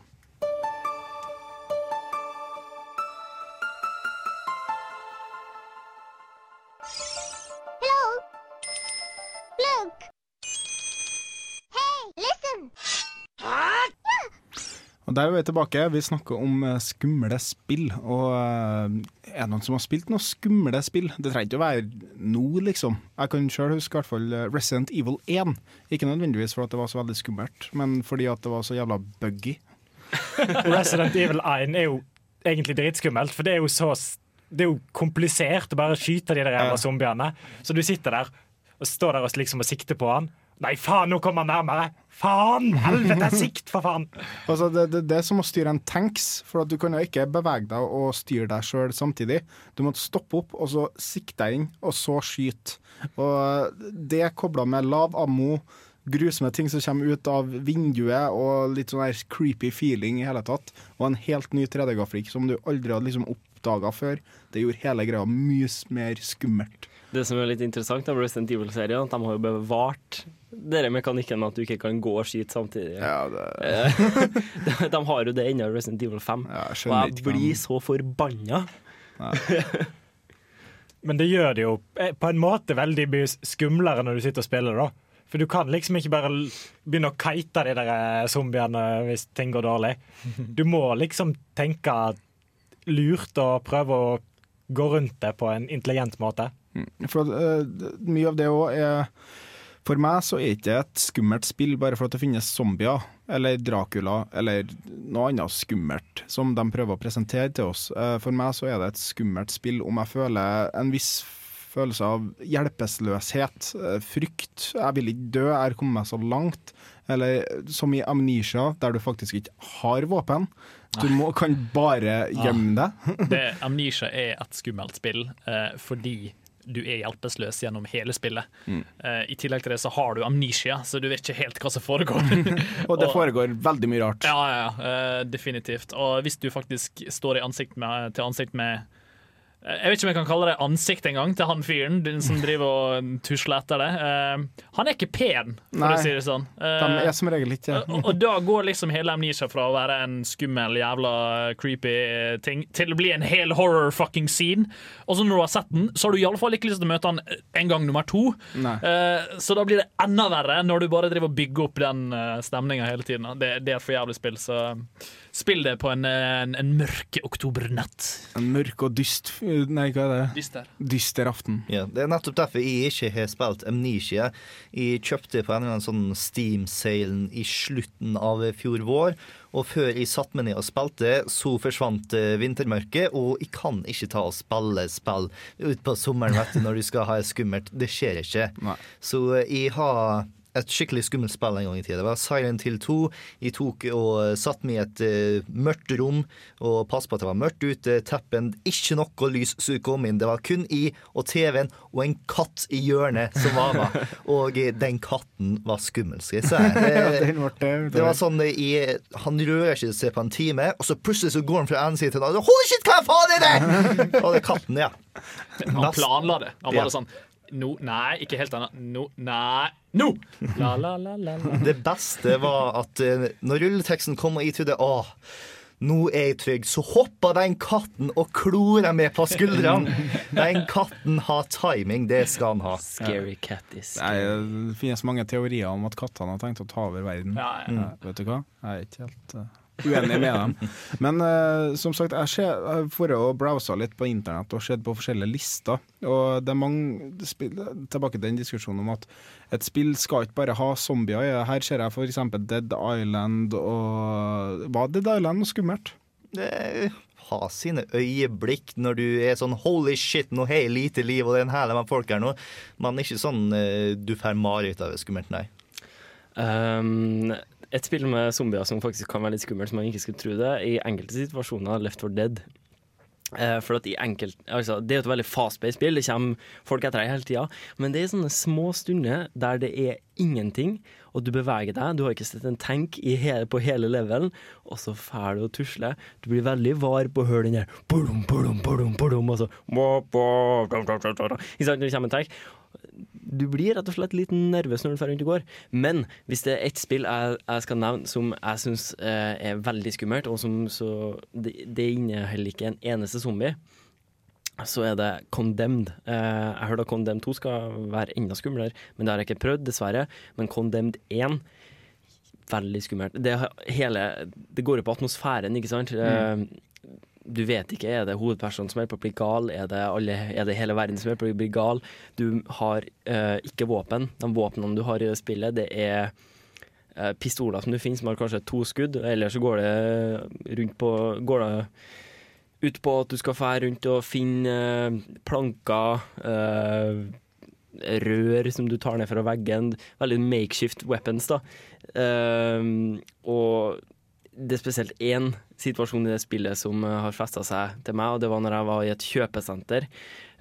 Og Der er vi tilbake. Vi snakker om eh, skumle spill. Og eh, er det noen som har spilt noe skumle spill? Det trenger ikke å være nå, liksom. Jeg kan sjøl huske i hvert fall eh, Resident Evil 1. Ikke nødvendigvis fordi det var så veldig skummelt, men fordi at det var så jævla buggy. Resident Evil 1 er jo egentlig dritskummelt, for det er jo så Det er jo komplisert å bare skyte de der jævla zombiene. Så du sitter der og står der og liksom og sikter på han. Nei, faen, nå kommer han nærmere! Faen! Helvete, sikt, for faen! Altså, det, det, det er som å styre en tanks, for at du kan jo ikke bevege deg og styre deg sjøl samtidig. Du må stoppe opp, og så sikte deg inn, og så skyte. Og det kobla med lav ammo, grusomme ting som kommer ut av vinduet, og litt sånn der creepy feeling i hele tatt, og en helt ny 3D-grafikk som du aldri hadde liksom oppdaga før, det gjorde hele greia mye mer skummelt. Det som er litt interessant med Resident Evil-serien, at de har jo bevart denne mekanikken med at du ikke kan gå og skyte samtidig. Ja, det... de, de har jo det ennå i Resident Evil 5. Ja, jeg og jeg blir så forbanna. Men det gjør det jo eh, på en måte veldig mye skumlere når du sitter og spiller, da. For du kan liksom ikke bare begynne å kite de der eh, zombiene hvis ting går dårlig. Du må liksom tenke lurt og prøve å gå rundt det på en intelligent måte. For at, eh, mye av det òg er For meg så er ikke det et skummelt spill bare for at det finnes zombier, eller Dracula, eller noe annet skummelt som de prøver å presentere til oss. Eh, For meg så er det et skummelt spill om jeg føler en viss følelse av hjelpeløshet, eh, frykt. Jeg vil ikke dø, jeg har kommet meg så langt. Eller som i Amnesia, der du faktisk ikke har våpen. Du må, kan bare gjemme deg. Det, Amnesia er et skummelt spill eh, fordi du er hjelpeløs gjennom hele spillet. Mm. Uh, I tillegg til det så har du amnesia, så du vet ikke helt hva som foregår. Og det foregår veldig mye rart. Ja, ja, ja, uh, definitivt. Og hvis du faktisk står i ansikt med, til ansikt med Jeg vet ikke om jeg kan kalle det ansikt engang, til han fyren den som driver og tusler etter det. Uh, han er ikke pen, for Nei, å si det sånn. Uh, De er som regel ikke og, og da går liksom hele Amnesia fra å være en skummel, jævla creepy ting til å bli en hel horror fucking scene. Og så når du har sett den, så har du iallfall ikke lyst til å møte han en gang nummer to. Eh, så da blir det enda verre når du bare driver og bygger opp den uh, stemninga hele tiden. Det, det er et for jævlig spill, så spill det på en, en, en mørk oktobernatt. En mørk og dyst Nei, hva er det? Dyster. Dyster aften. Ja, Det er nettopp derfor jeg ikke har spilt Amnesia. Jeg kjøpte på en eller annen sånn Steam-salen i slutten av fjor vår. Og før jeg satte meg ned og spilte, så forsvant eh, vintermørket. Og jeg kan ikke ta og spille spill utpå sommeren vet du, når du skal ha det skummelt. Det skjer ikke. Så eh, jeg har et skikkelig skummelt spill en gang i tida. Det var Silent Hill 2. Jeg tok og satt meg i et uh, mørkt rom og passet på at det var mørkt ute. Teppen, ikke noe lys som kom inn. Det var kun i og TV-en og en katt i hjørnet som var med. Og eh, den katten var skummel, skal jeg si. Det, det, det var sånn eh, i, Han rører ikke seg på en time, og så plutselig så går han fra en side til en annen. Holy shit, hva faen er det?! Og det er katten, ja. Han planla det. Han Ja. bare sånn No, nei, ikke helt annet. No, nei, nå! La, la, la, la, la. Det beste var at eh, når rulleteksten kom, og jeg trodde åh, Nå er jeg trygg. Så hopper den katten og klorer meg på skuldrene. Den katten har timing. Det skal han ha. Scary cat is Nei, det finnes mange teorier om at kattene har tenkt å ta over verden. Ja, ja. Mm. Vet du hva? Jeg er ikke helt eh, uenig med dem. Men uh, som sagt, jeg har vært og browsa litt på internett og sett på forskjellige lister. Og det er mange spill, Tilbake til den diskusjonen om at et spill skal ikke bare ha zombier. Her ser jeg f.eks. Dead Island og Var Dead Island noe skummelt? Det har sine øyeblikk når du er sånn holy shit, nå har jeg lite liv, og det er en hæl med folk her nå. Men ikke sånn uh, du får mareritt av det skummelt, nei. Um, et spill med zombier som faktisk kan være litt skummelt, som man ikke skulle tro det, i enkelte situasjoner Left 4 Dead. Eh, for at i enkelt, altså, Det er jo et veldig fast-paced spill, det kommer folk etter deg hele tida. Men det er sånne små stunder der det er ingenting, og du beveger deg. Du har ikke sett en tank hele, på hele levelen, og så drar du å tusle. Du blir veldig var på å høre den der bodum, bodum, bodum, bodum, og så når det kommer en tank. Du blir rett og slett litt nervøs når du drar rundt og går. Men hvis det er ett spill jeg, jeg skal nevne som jeg syns eh, er veldig skummelt, og som så Det, det inneholder ikke en eneste zombie, så er det Condemned. Eh, jeg hørte at Condemned 2 skal være enda skumlere, men det har jeg ikke prøvd, dessverre. Men Condemned 1 Veldig skummelt. Det, hele, det går jo på atmosfæren, ikke sant. Eh, du vet ikke, er det hovedpersonen som er på å bli gal, er det, alle, er det hele verden som er på å bli gal? Du har uh, ikke våpen. De våpnene du har i det spillet, det er uh, pistoler som du finner, som har kanskje to skudd, eller så går det rundt på Går det ut på at du skal fære rundt og finne uh, planker, rør som du tar ned fra veggen. Veldig makeshift weapons, da. Og det er spesielt én situasjon i det spillet som eh, har festa seg til meg, og det var når jeg var i et kjøpesenter.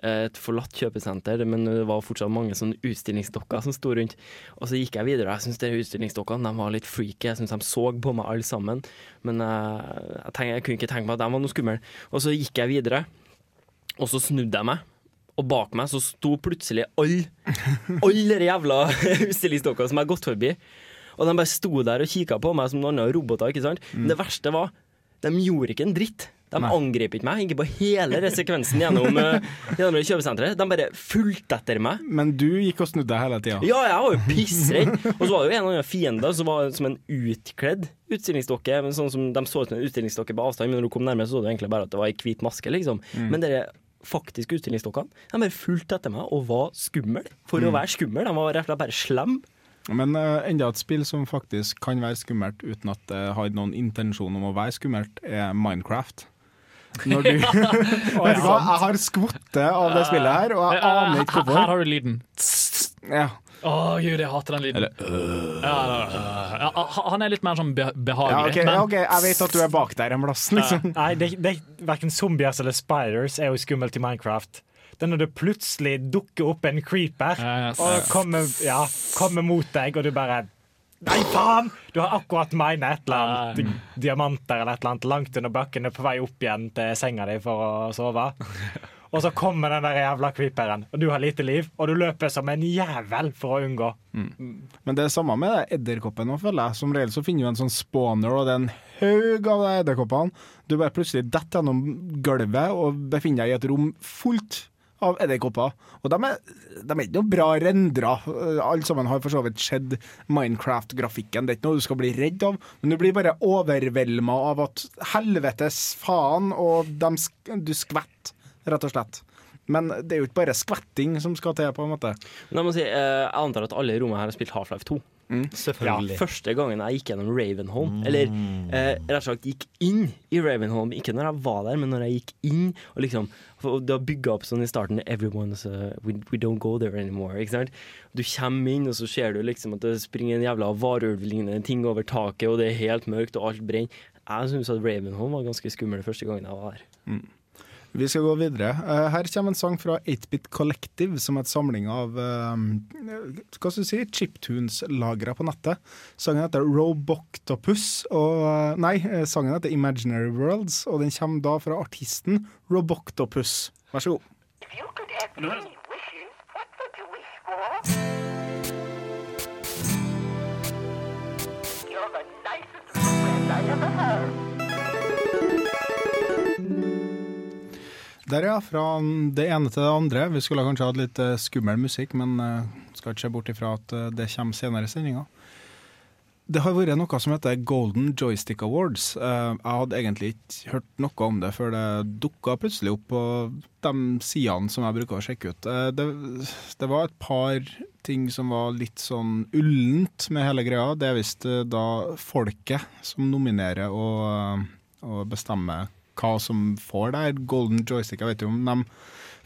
Eh, Et forlatt kjøpesenter, men det var fortsatt mange sånne utstillingsdokker som sto rundt. Og så gikk jeg videre. Jeg syns utstillingsdokkene var litt freaky. Jeg syns de så på meg alle sammen. Men jeg, jeg, tenk, jeg kunne ikke tenke meg at de var noe skumle. Og så gikk jeg videre, og så snudde jeg meg. Og bak meg så sto plutselig alle alle jævla utstillingsdokkene som jeg har gått forbi. Og de bare sto der og kikka på meg som noen andre roboter. ikke sant? Men det verste var, de gjorde ikke en dritt. De angrep ikke meg, ikke på hele den sekvensen gjennom, eh, gjennom kjøpesenteret. De bare fulgte etter meg. Men du gikk og snudde hele tida. Ja, jeg var jo pissredd. Og så var det jo en annen fiende som var som en utkledd utstillingsdokke. Men sånn som De så ut som en utstillingsdokke på avstand, men når du kom nærmere, så så du egentlig bare at det var ei hvit maske. liksom. Mm. Men dere faktiske utstillingsdokkene de bare fulgte etter meg og var skumle. For å Mm. være skummel. De var rett og slett bare slemme. Men uh, enda et spill som faktisk kan være skummelt uten at det har noen intensjon om å være skummelt, er Minecraft. Når du Vet du hva, jeg har skvottet av det spillet her, og jeg aner ikke hvorfor. Her har du lyden. Ja. Å gud, jeg hater den lyden. ja, ja, ja, ja, han er litt mer sånn be Ja, behagelig. ok, ja, ok, Jeg vet at du er bak der en plass, liksom. Nei, det, det, Verken zombier eller spiders er jo skummelt i Minecraft. Det er når det plutselig dukker opp en creeper Yes. og kommer, ja, kommer mot deg, og du bare Nei, faen! Du har akkurat mine et eller annet di- diamanter eller et eller annet langt under bakken og på vei opp igjen til senga di for å sove. Og så kommer den der jævla creeperen, og du har lite liv, og du løper som en jævel for å unngå. Men det er samme med edderkoppen nå, føler jeg. Som regel så finner du en sånn spawner, og det er en haug av de edderkoppene. Du bare plutselig detter gjennom gulvet og befinner deg i et rom fullt av edderkopper. Og de er, de ikke noe bra rendra. Alle sammen har for så vidt sett Minecraft-grafikken. Det er ikke noe du skal bli redd av, men du blir bare overvelda av at helvetes faen, og dem du skvetter, rett og slett. Men det er jo ikke bare skvetting som skal til, på en måte. Men jeg si, eh, jeg antar at alle i rommet her har spilt Half-Life 2. Selvfølgelig. Ja, første gangen jeg gikk gjennom Ravenholm, eller eh, rett og slett gikk inn i Ravenholm, ikke når jeg var der, men når jeg gikk inn, og liksom Du har bygga opp sånn i starten Everyone's uh, we, we don't go there anymore. Ikke sant? Du kommer inn, og så ser du liksom at det springer en jævla varulvlignende ting over taket, og det er helt mørkt, og alt brenner. Jeg syns at Ravenholm var ganske skummel første gangen jeg var der. Vi skal gå videre. Eh, her kommer en sang fra 8-Bit Collective, som er et samling av eh, hva skal du si, chiptunes-lagre på nettet. Sangen heter Roboctopus, og eh, Nei, sangen heter Imaginary Worlds, og den kommer da fra artisten Roboctopus. Vær så god. If you could have any wishes, what would you wish had. Der, ja. Fra det ene til det andre. Vi skulle kanskje hatt litt eh, skummel musikk, men eh, skal ikke se bort ifra at eh, det kommer senere i sendinga. Det har vært noe som heter Golden Joystick Awards. Jeg hadde egentlig ikke hørt noe om det før det dukka plutselig opp på de sidene som jeg bruker å sjekke ut. Det, det var et par ting som var litt sånn ullent med hele greia. Det er visst da folket som nominerer og, og bestemmer hva som får der Golden Joystick. Jeg vet jo om de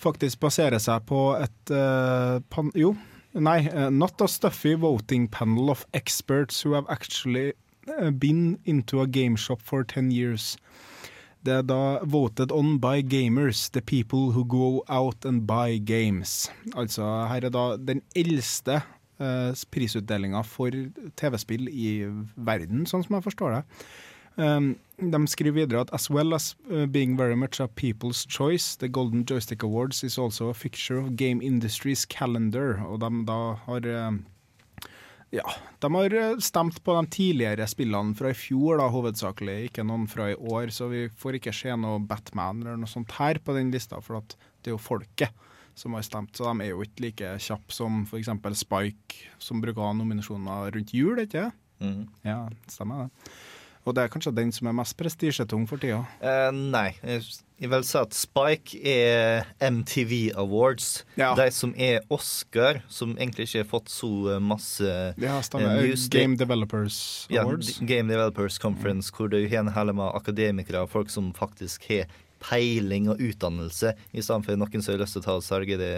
faktisk baserer seg på et uh, pan Jo, nei. eh, not a stuffy voting panel of experts who have actually eh, been into a game shop for 10 years. Det er da voted on by gamers, the people who go out and buy games. Altså, her er da den eldste uh, prisutdelinga for TV-spill i verden, sånn som jeg forstår det. Um, de skriver videre at as well as uh, being very much a people's choice, the Golden Joystick Awards is also a fixture of game industry's calendar. Og de da har um, ja, de har uh, stemt på de tidligere spillene fra i fjor, da, hovedsakelig, ikke noen fra i år. Så vi får ikke se noe Batman eller noe sånt her på den lista, for det er jo folket som har stemt. Så de er jo ikke like kjappe som f.eks. Spike, som bruker nominasjoner rundt jul, ikke Mhm. Ja, stemmer det. Og det er kanskje den som er mest prestisjetung for tida. Uh, nei, jeg jeg vil si at Spike er MTV Awards. Ja. De som er Oscar, som egentlig ikke har fått så eh, masse Ja, stemmer. eh, news. Game Developers Awards. Ja, Game Developers Conference, hvor du har en hel med akademikere og folk som faktisk har peiling og utdannelse, i stedet for noen som har lyst til å ta og selge det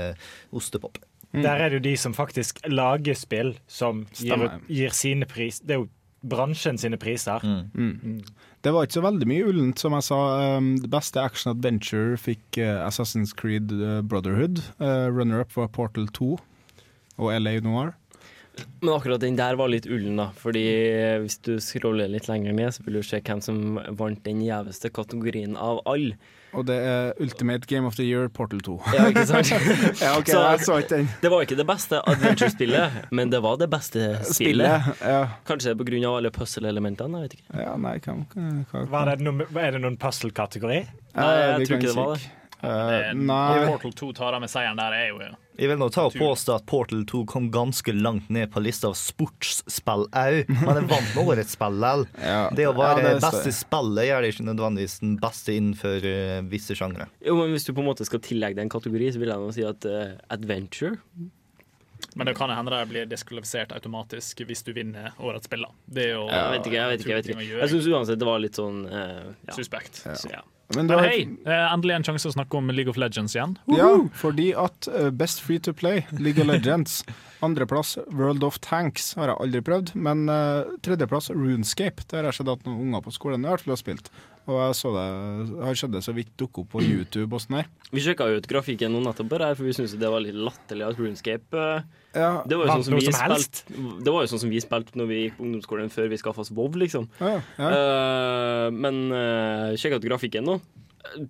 ostepop. Der er det jo de som faktisk lager spill, som gir, gir sine pris Det er jo bransjen sine priser. Mm. Det var ikke så veldig mye ullent, som jeg sa. Um, det beste action adventure fikk uh, Assassin's Creed uh, Brotherhood. Uh, Runner-up var Portal 2 og LA Noir. Men akkurat den der var litt ullen, da. Fordi hvis du scroller litt lenger ned, så vil du se hvem som vant den gjeveste kategorien av alle. Og det er Ultimate Game of the Year Portal 2. Ja, ikke sant? ja, ok, jeg så ikke den. Det var ikke det beste adventure-spillet, men det var det beste spillet. Spillet, ja. Kanskje på grunn av alle puzzle-elementene, jeg vet ikke. Ja, nei, det noen, er det noen puzzle-kategori? Nei, jeg jeg tror ikke det var det. Uh, nei. Portal 2 tar av med seieren der, er jo Jeg vil nå ta og påstå at Portal 2 kom ganske langt ned på lista av sportsspill òg, men det vant med årets spill likevel. Ja. Det å være Ja, det beste spillet gjør det ikke nødvendigvis den beste innenfor uh, visse sjangre. Jo, men Hvis du på en måte skal tillegge det en kategori, så vil jeg nå si at uh, adventure Men det kan hende det blir diskvalifisert automatisk hvis du vinner årets spill. Det er jo Jeg vet ikke. jeg vet ikke, jeg vet ikke. Jeg syns uansett det var litt sånn uh, ja. Suspekt. Ja. Men Men, har- hei, eh, endelig en sjanse å snakke om League of Legends igjen. Ja, fordi at uh, Best Free to Play, League of Legends. Andreplass World of Tanks har jeg aldri prøvd, men uh, tredjeplass Runescape. Der har jeg sett at noen unger på skolen i hvert fall har spilt. Og jeg så det, har sett det så vidt dukke opp på YouTube og sånn her. Vi sjekka ut grafikken nå nettopp, her, for vi syntes det var litt latterlig at RuneScape eh, Ja, det, var jo sånn som vi som spilt, det var jo sånn som vi spilte når vi gikk på ungdomsskolen før vi skaffa oss WoW, liksom. Ja, ja. Uh, men uh, sjekk ut grafikken nå.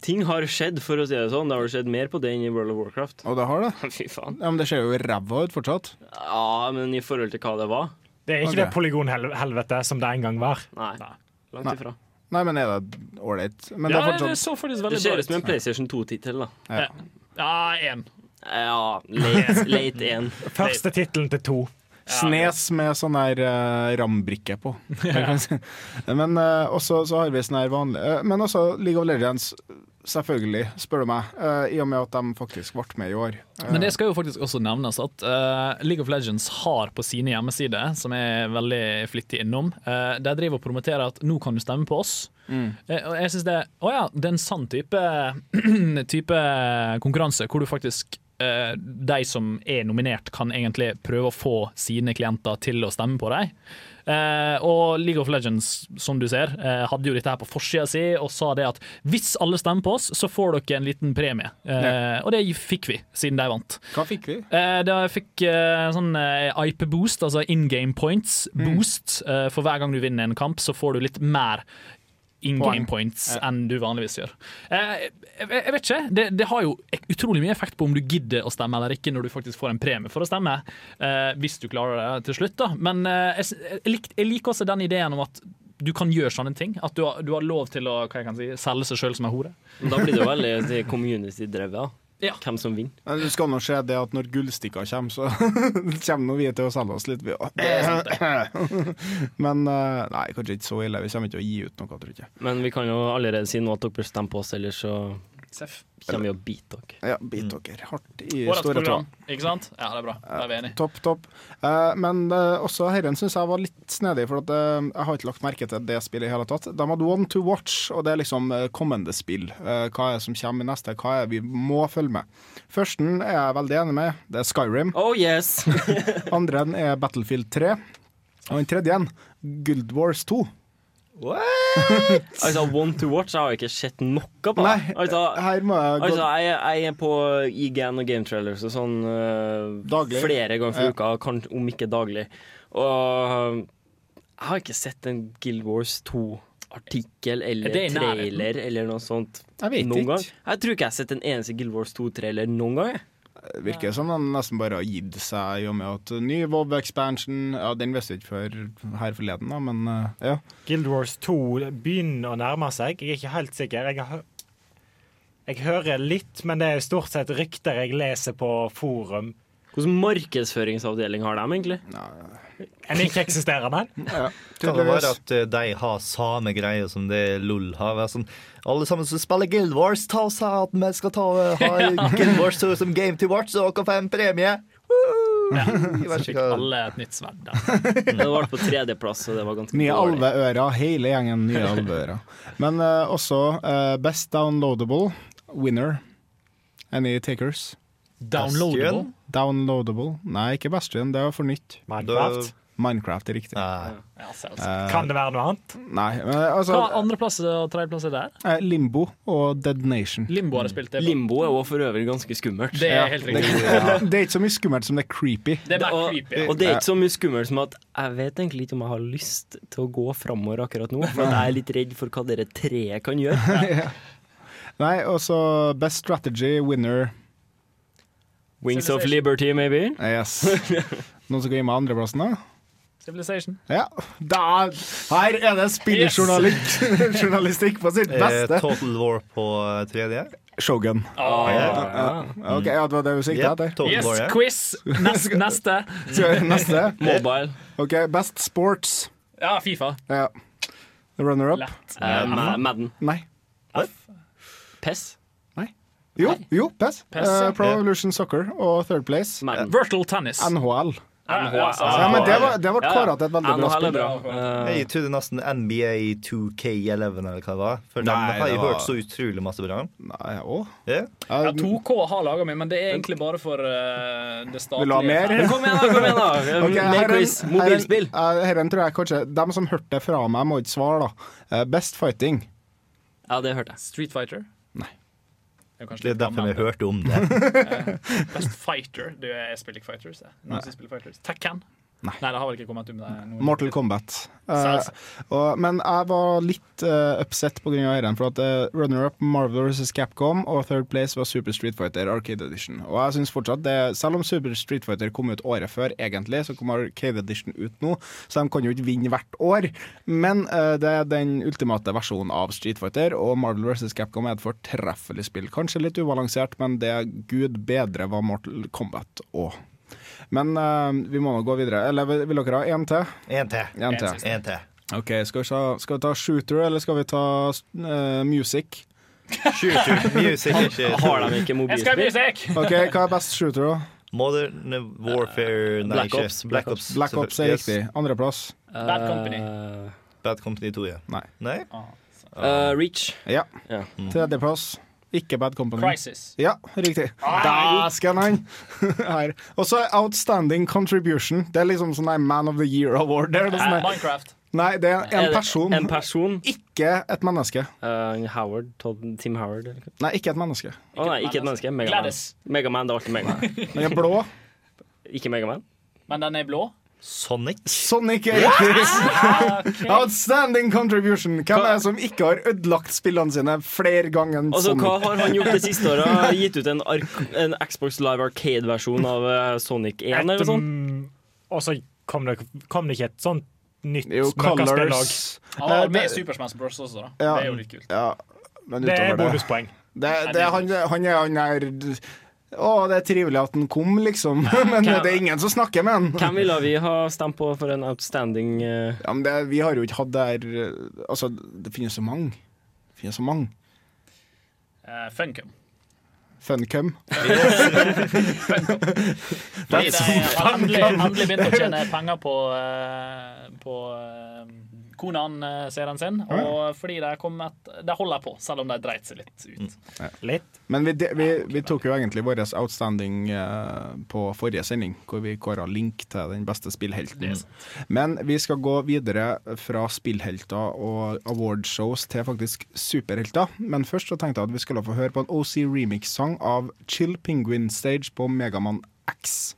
Ting har skjedd, for å si det sånn. Det har skjedd mer på det enn i World of Warcraft. Og det har det. Fy faen. Ja, Men det ser jo ræva ut fortsatt. Ja, men i forhold til hva det var Det er ikke okay. det polygonhelvete som det en gang var. Nei. Langt Nei. ifra. Nei, men er det ålreit? Men Ja, det er det så faktisk Det veldig ser bra ut som en PlayStation 2-tittel, da. Ja. Ja, én. Ja, late, late in Første tittelen til to. Snes med sånn her uh, rambrikke på. Men uh, også så har vi sånn her vanlig uh, Men også League of Legends, selvfølgelig, spør du meg. Uh, I og med at de faktisk ble med i år. Men det skal jo faktisk også nevnes at League of Legends har på sine hjemmesider, som er veldig flittig innom, uh, de driver og promoterer at nå kan du stemme på oss. Mm. Og jeg synes det Å ja, det er en sann type, type konkurranse hvor du faktisk de som er nominert, kan egentlig prøve å få sine klienter til å stemme på dem. Eh, og League of Legends, som du ser, eh, hadde jo dette her på forsida si og sa det at hvis alle stemmer på oss, så får dere en liten premie. Ja. Og det fikk vi, siden de vant. Hva fikk vi? Eh, da fikk eh, sånn eh, IP-boost, altså in game points boost. Eh, for hver gang du vinner en kamp, så får du litt mer in game points enn du vanligvis gjør. Eh, jeg, jeg vet ikke. Det, det har jo utrolig mye effekt på om du gidder å stemme eller ikke når du faktisk får en premie for å stemme. Eh, hvis du klarer det til slutt, da. Men eh, jeg, jeg, lik, jeg liker også den ideen om at du kan gjøre sånne ting. At du har, du har lov til å hva jeg kan si, selge seg sjøl som en hore. Da blir det jo veldig community-drevet. Ja. Hvem som vinner. Det skal nå skje det at når gullstikka kommer, så kommer nå vi til å selge oss litt, vi òg. Men eh, nei, kanskje ikke så ille. Vi kommer ikke til å gi ut noe, tror jeg. Men vi kan jo allerede si nå at dere bør stemme på oss, ellers så Seff. kommer vi og biter dere. Ja, bit dere hardt i Årets store tå. ikke sant? Ja, det er bra. Da er vi enige. Topp, topp. Eh, men eh, også herren syns jeg var litt snedig, for at, eh, jeg har ikke lagt merke til det spillet i hele tatt. De hadde One to Watch, og det er liksom eh, kommende spill. Eh, hva er det som kommer i neste, hva er det vi må følge med. Førsten er jeg veldig enig med, det er Skyrim. Oh yes! Andre er Battlefield 3. Og den tredje, Guild Wars 2. altså, One to watch jeg har jeg ikke sett noe på. Nei, altså, her må jeg altså, jeg, jeg er på IGN og Game Trailers og sånn uh, flere ganger for Ja. uka, kan, om ikke daglig. Og jeg har ikke sett en Guild Wars 2-artikkel eller Det er i nærheten. trailer eller noe sånt Jeg noen ikke. gang. Jeg tror ikke jeg har sett en eneste Guild Wars 2-trailer noen gang. Det virker som de nesten bare har gitt seg i og med at ny WoW expansion Ja, den visste vi ikke før her forleden, da, men eh, ja. Guild Wars 2 begynner å nærme seg. Jeg er ikke helt sikker. Jeg, hø- jeg hører litt, men det er stort sett rykter jeg leser på forum. Hvilken markedsføringsavdeling har de egentlig? En ikke-eksisterende? Kan det være at eh, de har samme greie som det LOL har? Sånn, alle sammen som spiller Guild Wars, ta og sa at vi skal ta, eh, ha Guild Wars 2 som game to watch, og dere får en premie! Ja, så fikk alle et nytt sverd. Det var på tredjeplass, og det var ganske Nye dårlig. alveører, hele gjengen nye alveører. Men uh, også uh, Best Downloadable Winner. Any takers? Downloadable? Downloadable. Nei, ikke Bastion, det var for nytt. Minecraft? Minecraft er riktig. Ja. Eh, Kan det være noe annet? Nei, men altså Hva andreplass og tredjeplass er der? eh, Limbo og Dead Nation. Limbo har jeg spilt det. på. Limbo er også for øvrig ganske skummelt. Det er helt riktig. det er ikke så mye skummelt som det er creepy. Det er bare og, creepy. og det er ikke så mye skummelt som at jeg vet egentlig ikke om jeg har lyst til å gå framover akkurat nå, for jeg er litt redd for hva dere treet kan gjøre. Nei, og så Best Strategy Winner. Wings of Liberty, maybe? Yes. Noen som kan gi meg andreplassen, da? Civilization. Ja. Da, her er det spillerjournalistikk yes. på sitt beste. Total War på eh, tredje. Shogun. Oh, ja. OK, ja, det var det du sikta Yep, etter? Yes, War, ja. quiz! Nest, neste. Neste. Mobile. OK, Best Sports. Ja, Fifa. Ja. Runner-up. Uh, Ma- Madden. Nei. PES. Jo, jo, PES. PES, ja. Eh, Pro Evolution Soccer og third place. Madden. Virtual tennis. NHL. Ja, ja, men det var, det Ja, kåra til et veldig bra spill. Eh, Jeg trodde nesten NBA 2K11 eller hva det var. For Nei, den har jeg hørt så utrolig masse bra om. Nei, jeg Ja. Ja, 2K har laga mi, men det er egentlig bare for uh, det statlige. Vil du ha mer? Kom igjen, da! kom igjen da Ok, Mer herren- quiz. Mobilspill. herren- tror jeg kanskje De som hørte det fra meg, må ikke svare, da. Best Fighting. Ja, det hørte jeg. Street Fighter. Det er Det er derfor vi hørte om det. Best Fighter. Du, jeg spiller ikke Fighters. Jeg. Noen som spiller Fighters. Tekken. Nei. Nei, det har vel ikke kommet ut med det. nå. Mortal Kombat. Uh, og, men jeg var litt uh, upset pga. herren, for at uh, runner-up Marvel vs. Capcom og third place var Super Street Fighter Arcade Edition. Og jeg synes fortsatt det, Selv om Super Street Fighter kom ut året før, egentlig, så kom Arcade Edition ut nå, så de kan jo ikke vinne hvert år. Men uh, det er den ultimate versjonen av Street Fighter, og Marvel vs. Capcom er et fortreffelig spill. Kanskje litt ubalansert, men det er gud bedre var Mortal Kombat òg. Men uh, vi må nå gå videre. Eller vil vil dere ha én til? Én til. En til. En til. Ok, skal vi, ta, skal vi ta shooter, eller skal vi ta uh, music? Shooter. Music er ikke Har de ikke Jeg skal ha mobilspill? Ok, Hva er best shooter, da? Modern Warfare Nei, Black. Ops, Black Black Ops. Black Ops er Yes. riktig. Andreplass? Bad Company. Eh, Bad Company 2, ja. Nei. Nei? Uh, Reach. Ja. Ja. Tredjeplass? Ikke Bad Company. Crisis. Ja, riktig. Dæsken, han! Her. Og så Outstanding Contribution. Det er liksom sånn Man of the Year Award. Det er det sånn Eh, Minecraft. Nei, det er en person, En person. ikke et menneske. Uh, Howard. Todd, Tim Howard. Eller? Nei, ikke et menneske. Å nei, ikke et menneske. Megaman. Megaman, det er alltid Megaman. Den er blå. Ikke Megaman. Men den er blå. Sonic? Sonic er riktig. Outstanding contribution. Hvem er det som ikke har ødelagt spillene sine flere ganger enn Altså, Hva har han gjort det siste året? Gitt ut en, en Xbox Live Arcade-versjon av eh, Sonic 1 eller Et, noe sånt? og så kom det, kom det ikke et sånt nytt møkkaspillag. Eh, med Super Smash Bros. også, da. Ja. Det er jo litt kult. Ja, men Det er bonuspoeng. Det, det, han, han er han er Å, det er trivelig at han kom, liksom. Men Hvem- det er ingen som snakker med han. Hvem ville vi ha stemt på for en outstanding uh... Ja, men det, vi har jo ikke hatt der eh, Altså, det finnes så mange. Det finnes så mange. Uh, Funcom. Funcom. Fordi de endelig, endelig begynte å tjene penger på, uh, på eh, Konan-serien sin. Og fordi de, kom et, de holder på, selv om de dreit seg litt ut. Litt. Men vi, de- vi, vi tok jo egentlig vår outstanding eh, på forrige sending, hvor vi kåra Link til den beste spillhelten. Men vi skal gå videre fra spillhelter og awardshows til faktisk superhelter. Men først så tenkte jeg at vi skulle få høre på en OC remix-sang av Chill Penguin Stage på Megaman X.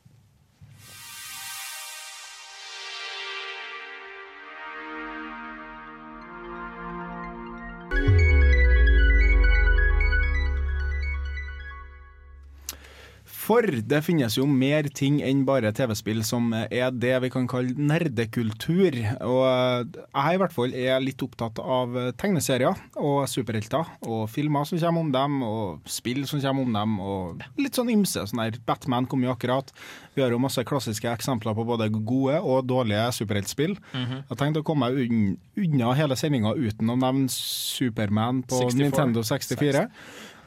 For det finnes jo mer ting enn bare TV-spill som er det vi kan kalle nerdekultur. Og jeg i hvert fall er litt opptatt av tegneserier og superhelter. Og filmer som kommer om dem, og spill som kommer om dem, og litt sånn ymse. Sånn der Batman kom jo akkurat. Vi har jo masse klassiske eksempler på både gode og dårlige superheltspill. Mhm. Jeg har tenkt å komme meg unna hele sendinga uten å nevne Superman på 64. Nintendo 64.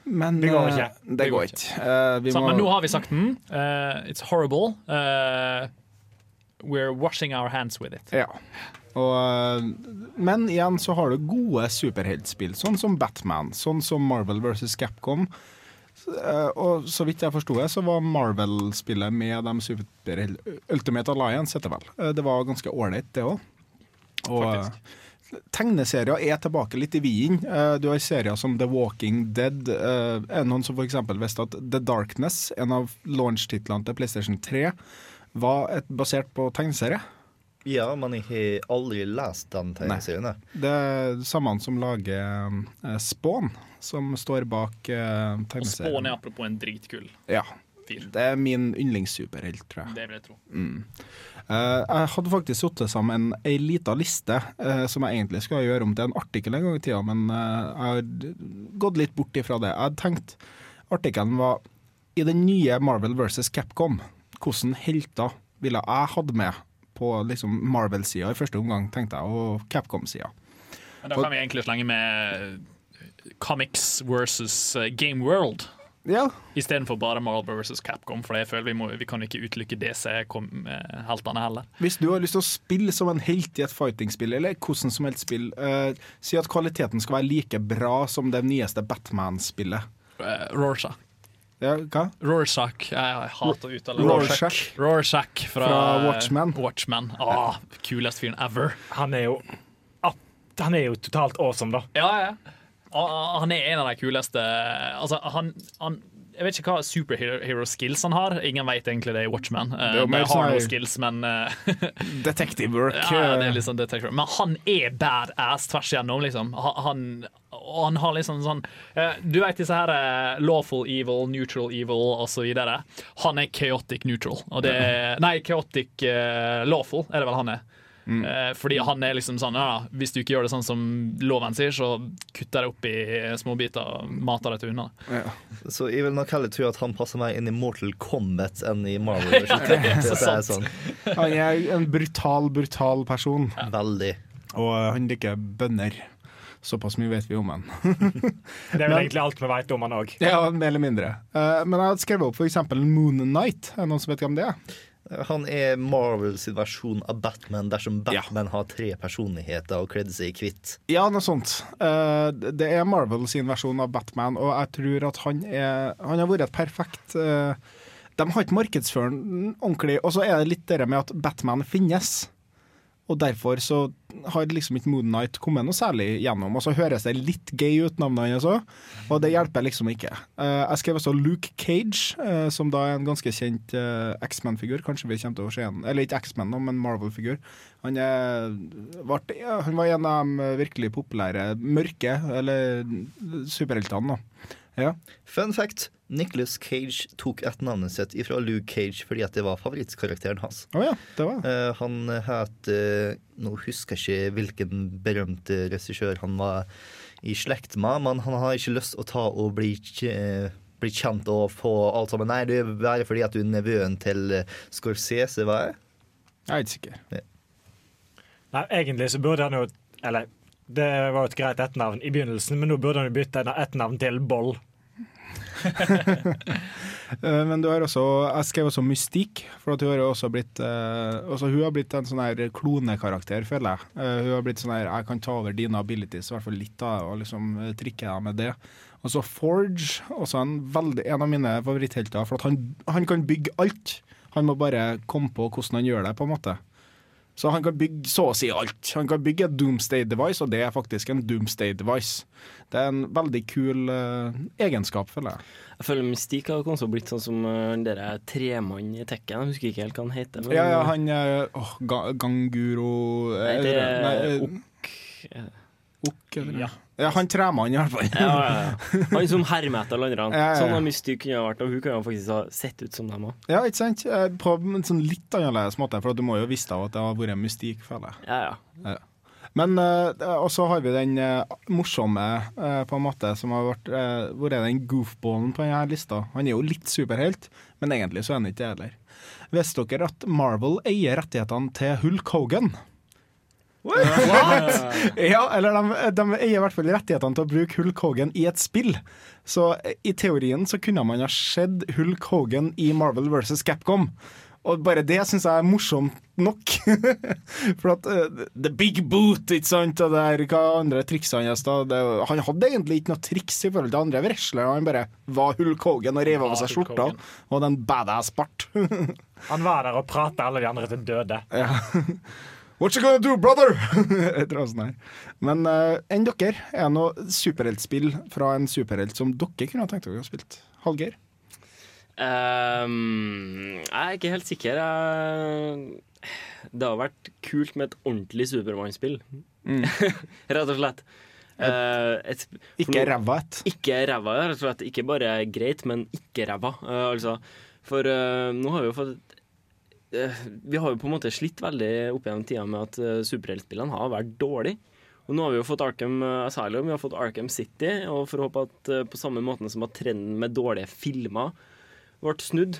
Men Det går eh, ikke. Det Det går går ikke. Eh, vi Så, må- men nå har vi sagt den. Uh, it's horrible. Uh, we're washing our hands with it. Ja. Og, eh, men igjen så har du gode superheltspill, sånn som Batman, sånn som Marvel vs. Capcom. Eh, Og så vidt jeg forsto det, så var Marvel-spillet med de superhelt... Ultimate Alliance, heter det vel. Eh, Det var ganske ålreit, det òg. Og eh, tegneserier er tilbake litt i viden. Eh, Du har serier som The Walking Dead. Eh, Er det noen som f.eks. visste at The Darkness, en av launch-titlene til PlayStation 3, var et, basert på tegneserie? Ja, men jeg har aldri lest den tegneserien. jeg. Det er samme som lager eh, Spawn, som står bak tegneserien. Og. Spawn er apropos en dritkul. Ja. Fyr. Det er min yndlingssuperhelt, tror jeg. Det vil jeg tro. Mm. Uh, jeg hadde faktisk satt sammen ei lita liste uh, som jeg egentlig skulle gjøre om til en artikkel en gang i tida, men uh, jeg har gått litt bort ifra det. Jeg hadde tenkt Artikkelen var i den nye Marvel vs. Capcom. Hvordan helter ville jeg hatt med på liksom Marvel-sida i første omgang, tenkte jeg, og Capcom-sida. Men da kan vi egentlig slenge med Comics versus Game World. Ja. Istedenfor bare Marvel versus Capcom, for jeg føler vi, må, vi kan ikke utelukke DC-heltene heller. Hvis du har lyst til å spille som en helt i et fighting-spill, eller hvordan som helst spill, uh, si at kvaliteten skal være like bra som det nyeste Batman-spillet. Uh, Rorschach. Ja, hva? Rorschach. Jeg, hater å uttale Rorschach. Rorschach fra, Fra Watchmen. Watchman. Ah, kulest fyren ever. Han er jo Han er jo totalt awesome, da. Ja, ja. Han er en av de kuleste Altså, han, han jeg vet ikke hva superhero skills han har. Ingen vet egentlig det i Watchmen. Uh, Det har sånn noen skills, men eh, Detective work. Ja, det er liksom sånn detective. Men han er badass tvers igjennom, liksom. Han, han, har liksom sånn eh, Du vet disse her eh, lawful evil, neutral evil osv. Han er chaotic neutral. Og det er, nei, chaotic eh, lawful er det vel han er. Eh, fordi han er liksom sånn ja, Hvis du ikke gjør det sånn som loven sier, så kutter jeg opp i småbiter og mater det til hundene. Så jeg vil nok heller tro at han passer meg inn i Mortal Kombat enn i Marvel. Ja, det er så sant. sånn. Han er en brutal, brutal person. Veldig. Og eh, han liker bønner. Såpass mye vet vi om han. Det er vel Men- egentlig alt vi vet om han òg. Ja, mer eller mindre. Eh, men jeg hadde skrevet opp f.eks. Moon Knight. Er det noen som vet hvem det er? Han er Marvels versjon av Batman dersom Batman har tre personligheter og kledde seg i hvitt. Ja, noe sånt. Eh, det er Marvels versjon av Batman, og jeg tror at han er Han har vært et perfekt eh, De har ikke markedsført den ordentlig. Og så er det litt det med at Batman finnes. Og derfor så har liksom ikke Moon Knight kommet noe særlig gjennom. Og så høres det litt gay ut, navnet hans òg, og det hjelper liksom ikke. Eh, jeg skrev også Luke Cage, eh, som da er en ganske kjent eh, X-Man-figur. Kanskje vi kommer til å se en Eller ikke X-Man, men Marvel-figur. Han, han var en av de virkelig populære mørke, eller superheltene, da. Ja. Fun fact. Nicholas Cage tok etternavnet sitt ifra Luke Cage fordi at det var favorittkarakteren hans. Oh ja, det var Uh, han het uh, Nå husker jeg ikke hvilken berømt regissør han var i slekt med, men han har ikke lyst å ta og bli, uh, bli kjent og få alt sammen. Nei, det er bare fordi at du er nevøen til eh, Scorsese, var jeg? Jeg er ikke sikker. Nei, egentlig så burde han jo Eller det var jo et greit etternavn i begynnelsen, men nå burde han jo bytte etternavn til Boll. Eh, Men du har også Jeg skrev også Mystikk, for at hun har også blitt eh, også Hun har blitt en sånn her klonekarakter, føler jeg. Eh, hun har blitt sånn her Jeg kan ta over dine abilities, i hvert fall litt, da, og liksom trikke deg med det. Og så Forge, også en, veldig, en av mine favoritthelter, for han, han kan bygge alt. Han må bare komme på hvordan han gjør det, på en måte. Så han kan bygge så å si alt. Han kan bygge et Doomsday device, og det er faktisk en Doomsday device. Det er en veldig kul uh, egenskap, føler jeg. Jeg føler Mystique har kanskje blitt sånn som uh, der tremannen i Tekken. Jeg husker ikke helt hva han heter. men- Ja, ja, han er oh, ga, Ganguro Nei, det det nei, er eh, Okk. Ok, eller? ja. han tremannen, i hvert fall. Ja, ja, ja. Han som hermer etter alle andre. Ja, ja, ja. Sånn har Mystique kunne vært, og hun kunne faktisk ha sett ut som dem òg. Ja, ikke sant? På en sånn litt annerledes måte, for at du må jo visst av at det har vært mystikk, føler jeg. Ja, ja. Ja. Men eh, Og så har vi den eh, morsomme, eh, på en måte, som har vært Hvor er den goofballen på denne lista? Han er jo litt superhelt, men egentlig så er han ikke det heller. Visste dere at Marvel eier rettighetene til Hulk Hogan? Ja, eller de, de eier i hvert fall rettighetene til å bruke Hulk Hogan i et spill. Så eh, i teorien så kunne man ha sett Hulk Hogan i Marvel vs. Capcom. Og bare det syns jeg er morsomt nok. For at uh, The Big Boot, ikke sant, og det er hva andre triksene han han hadde egentlig ikke noe triks i forhold til andre wrestlere, han bare var Hulk Hogan og rev av seg skjorta. Og hadde en badass bart. Han var der og prata alle de andre til døde. Ja. What you gonna do, brother? Men uh, enn dere, er det noe superheltspill fra en superhelt som dere kunne ha tenkt dere å spilt? Hallgeir? Um, jeg er ikke helt sikker. Det har vært kult med et ordentlig Supermann-spill. Mm. rett og slett. Eh, et, Ikke nå- ræva et. Ikke ræva, rett og slett. Ikke bare greit, men ikke ræva. Uh, altså. For uh, nå har vi jo fått eh, Vi har jo på en måte slitt veldig opp gjennom tida med at uh, superheltspillene har vært dårlige. Og nå har vi jo fått Arkham eh, Asylum, vi har fått Arkham City, og får håpe at eh, på samme måten som at trenden med dårlige filmer ble snudd,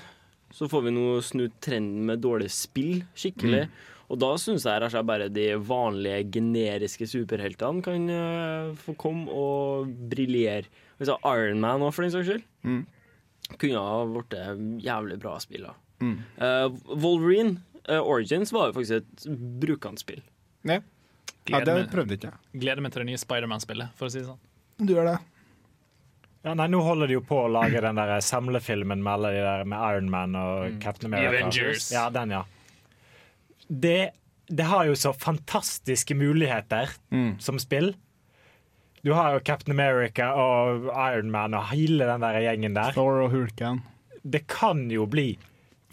så får vi nå snudd trenden med dårlige spill skikkelig. Og da syns jeg rett og slett bare de vanlige generiske superheltene kan eh, få komme og briljere. Altså Iron Man òg, for den saks skyld. Mm. Kunne ha blitt jævlig bra spill. da. Mm. Uh, Wolverine uh, Origins var jo faktisk et brukende spill. Ja. Ja, det prøvde ikke jeg. Gleder meg til det nye Spiderman-spillet, for å si det sånn. Du gjør det. Ja, nei, Nå holder de jo på å lage den der samlefilmen med alle de der med Iron Man og Captain America. Avengers. Ja, den, ja. Det, det har jo så fantastiske muligheter Mm. som spill. Du har jo Captain America og Iron Man og hele den der gjengen der. Thor og Hulken. Det kan jo bli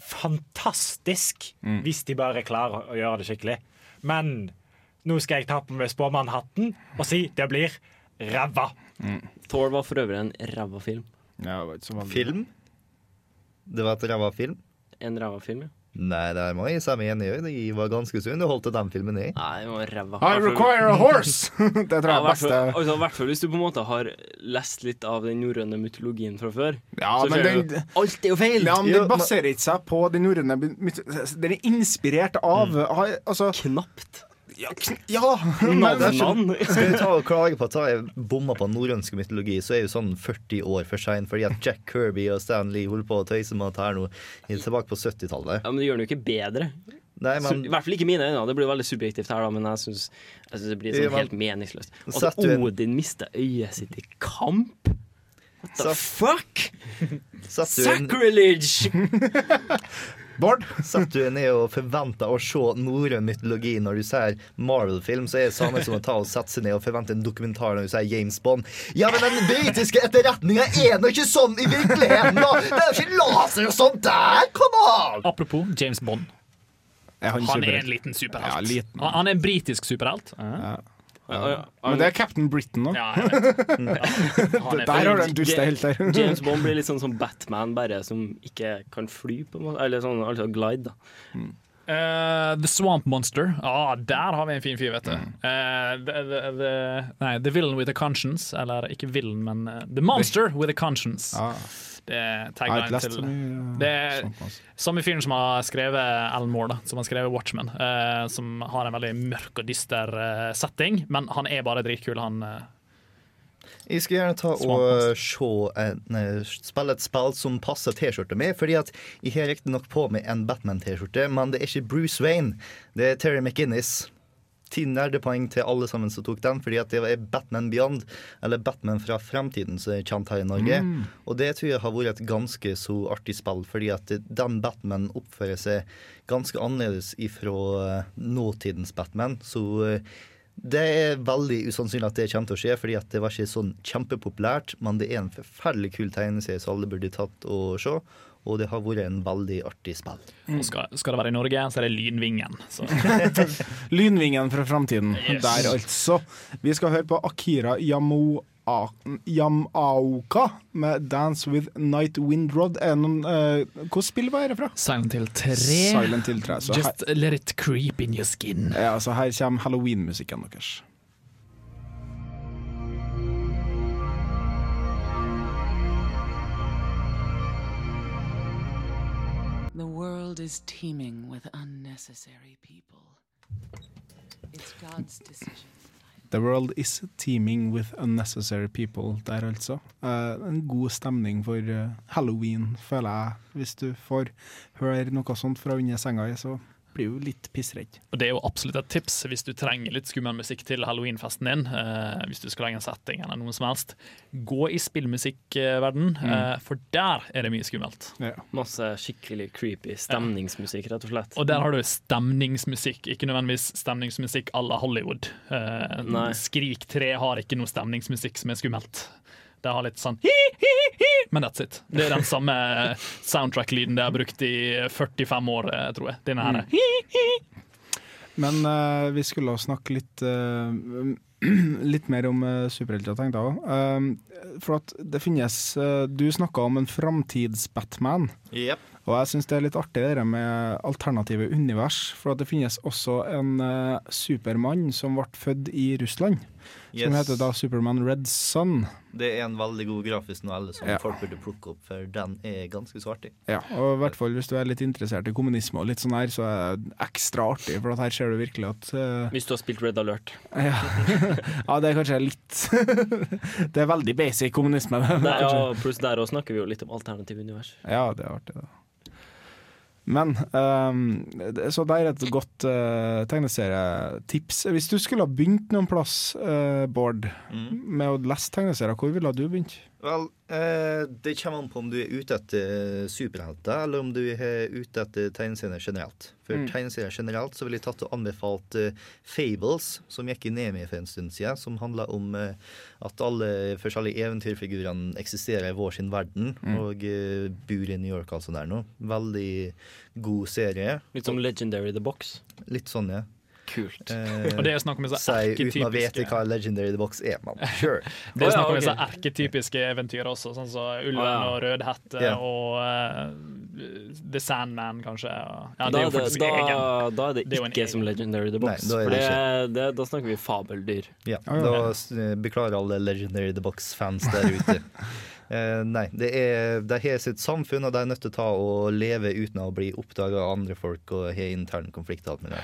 fantastisk Mm. hvis de bare klarer å gjøre det skikkelig. Men nå skal jeg ta på meg spåmannhatten og si det blir ræva. Thor var for øvrig en ræva film. Ja, det var ikke så Film? Det var et ræva film? En ræva film, ja. Nei, det må jeg si meg enig i. De var ganske så du til den filmen. Jeg. Nei, det var ræva. I require a horse! det tror jeg Ja, er i hvert altså, hvert fall hvis du på en måte har lest litt av den norrøne mytologien fra før. Ja, så men den- du Alt er jo feil! Ja, men Den baserer ikke seg på den norrøne mytologien. Den er inspirert av mm. altså, Knapt. Ja, ja Men men, det Skal vi ta og klage på at jeg bomma på norrønsk mytologi, så er jo sånn 40 år for sein, fordi at Jack Kirby og Stan Lee holder på å tøyse med at her nå tilbake på 70-tallet. Ja, men det gjør den jo ikke bedre. Nei, Så, men I hvert fall ikke mine øyne. Det blir veldig subjektivt her, da, men jeg syns det blir sånn helt meningsløst. At Odin mista øyet sitt i kamp? What the fuck? Sacrilege! Bård? Satt du ned og forventa å se norrøn mytologi når du ser Marvel-film, så er det samme som å ta og sette seg ned og forvente en dokumentar når du ser James Bond. Ja, men den britiske etterretninga er nå ikke sånn i virkeligheten, da! Det er jo ikke laser og sånt der! Come on! Apropos James Bond. Er han Han er en liten superhelt. Ja, liten. Han, han er en britisk superhelt. Ja. Men det er Captain Britain nå. Ja, jeg vet. Han er Der har du en dust helt der. James Bond blir litt sånn som Batman, bare som ikke kan fly, på en måte. Eller sånn, altså glide, da. Eh, the Swamp Monster. Ah, der har vi en fin fyr, vet du. Uh, the, the, the, nei, The Villain with a Conscience. Eller ikke Villain, men uh, The Monster with a Conscience. Det er tagline til så mye, Det eh, er altså. samme fyren som har skrevet Alan Moore, da, som har skrevet Watchmen. Uh, som har en veldig mørk og dyster uh, setting, men han er bare dritkul, han. Uh, Jeg skal gjerne ta og se en, eh, spille et spill som passer T-skjorta mi. Fordi at jeg har riktignok på meg en Batman-T-skjorte, men det er ikke Bruce Wayne. Det er Terry McInnes. Ti nerdepoeng til alle sammen som tok den, fordi at det er Batman Beyond, eller Batman fra fremtiden, som er kjent her i Norge. Mm. Og det tror jeg har vært et ganske så artig spill, fordi at den Batman oppfører seg ganske annerledes ifra eh, nåtidens Batman. Så eh, det er veldig usannsynlig at det kommer til å skje, fordi at det var ikke sånn kjempepopulært. Men det er en forferdelig kul tegneserie som alle burde tatt og se. Og det har vært en veldig artig spill. Og skal, skal det være i Norge, så er det Lynvingen. Så. Lynvingen fra framtiden. Yes. Der, altså. Vi skal høre på Akira Yamo Yamaoka med 'Dance with Night Wind Rod'. Er det noen, eh, Hvilket spill var det fra? Silent Hill 3. Silent Hill 3. Så Just let it creep in your skin. ja, så her kommer halloween-musikken deres. World is teeming with unnecessary people. It's God's decision. The world is teeming with unnecessary people der, altså. Uh, en god stemning for uh, halloween, føler jeg. Hvis du får høre noe sånt fra under senga i, så blir jo litt pissredd. Og Det er jo absolutt et tips hvis du trenger litt skummel musikk til halloweenfesten din. Eh, hvis du skal lage en setting eller noe som helst. Gå i spillmusikkverden, Mm. eh, for der er det mye skummelt. Masse skikkelig creepy stemningsmusikk, rett og slett. Og der har du stemningsmusikk, ikke nødvendigvis stemningsmusikk à la Hollywood. Eh, Skrik 3 har ikke noe stemningsmusikk som er skummelt. Det har litt sånn hi-hi-hi, men that's it. Det er den samme soundtrack-lyden det har brukt i 45 år, eh, tror jeg. Denne her. Mm. Men uh, vi skulle også snakke litt uh, Litt mer om uh, superhelter, tenkte jeg òg. for at det finnes eh, Du snakka om en framtids-Batman. Yep. Og jeg syns det er litt artig det der med alternative univers. For at det finnes også en uh, Supermann som ble født i Russland. Som Yes. heter da Superman Red Sun. Det er en veldig god grafisk novelle som Ja. folk burde plukke opp, for den er ganske så artig. Ja, og i hvert fall hvis du er litt interessert i kommunisme og litt sånn her, så er det ekstra artig. For at her ser du virkelig at uh... Hvis du har spilt Red Alert. Ja. ja, det er kanskje litt Det er veldig basic kommunisme. det, Nei, ja, pluss der også snakker vi jo litt om alternative univers. Ja, det er artig, da. Men um, Så det er et godt uh, tegneserietips. Hvis du skulle ha begynt noen plass, uh, Bård, med å lese tegneserier, hvor ville du begynt? Vel, eh, det kommer an på om du er ute etter superhelter, eller om du er ute etter tegneserier generelt. For Mm. tegneserier generelt så ville jeg tatt og anbefalt eh, Fables, som gikk i Nemi for en stund siden, som handler om eh, at alle forskjellige eventyrfigurene eksisterer i vår sin verden, Mm. og eh, bor i New York sånn der nå. Veldig god serie. Litt som Legendary The Box. Litt sånn, ja. Kult. Eh, Og det er snakk om disse si uten å vite hva Legendary the Box er, Man. sure. Det er snakk om disse erketypiske eventyr også, sånn som Ulven ah, ja. og Rødhette yeah. og uh, The Sandman, kanskje. Ja, det da, er jo da, da, egen. da er det Det er ikke som Legendary The Box. Nei, da er det det, det, da snakker vi fabeldyr. Ja, da beklager alle Legendary The Box-fans der ute. Eh, nei, det er, de har sitt samfunn, og de er nødt til å ta og leve uten å bli oppdaga av andre folk og ha intern konflikter. alt mulig.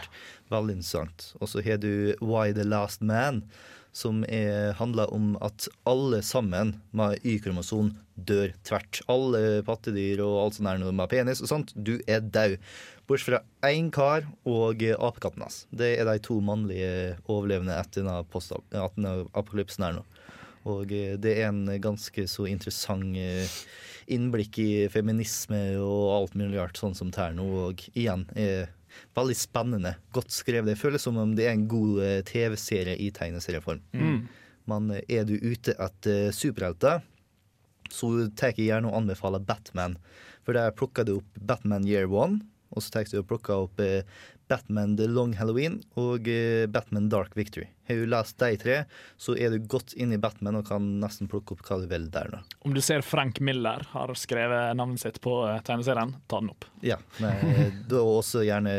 Veldig interessant. Og så har du Why the Last Man, som er, handler om at alle sammen med Y-kromosom dør tvert. Alle pattedyr og alt sånt der noe med penis og sånt, du er død. Bortsett fra én kar og apekatten hans. Det er de to mannlige overlevende etter apokalypsen her nå. Og eh, det er en ganske så interessant eh, innblikk i feminisme og alt mulig rart, sånn som det er nå. Og igjen er veldig spennende. Godt skrevet. Det føles som om det er en god eh, TV-serie i tegneserieform. Mm. Men eh, er du ute etter superhelter, så tar jeg gjerne og anbefaler Batman. For der plukker du opp Batman Year One, og så tar du og plukka opp eh, Batman The Long Halloween og eh, Batman Dark Victory. Har du lest de tre, så er du godt inne i Batman og kan nesten plukke opp hva du vil der nå. Om du ser Frank Miller har skrevet navnet sitt på eh, tegneserien, ta den opp. Ja. Nei, da også gjerne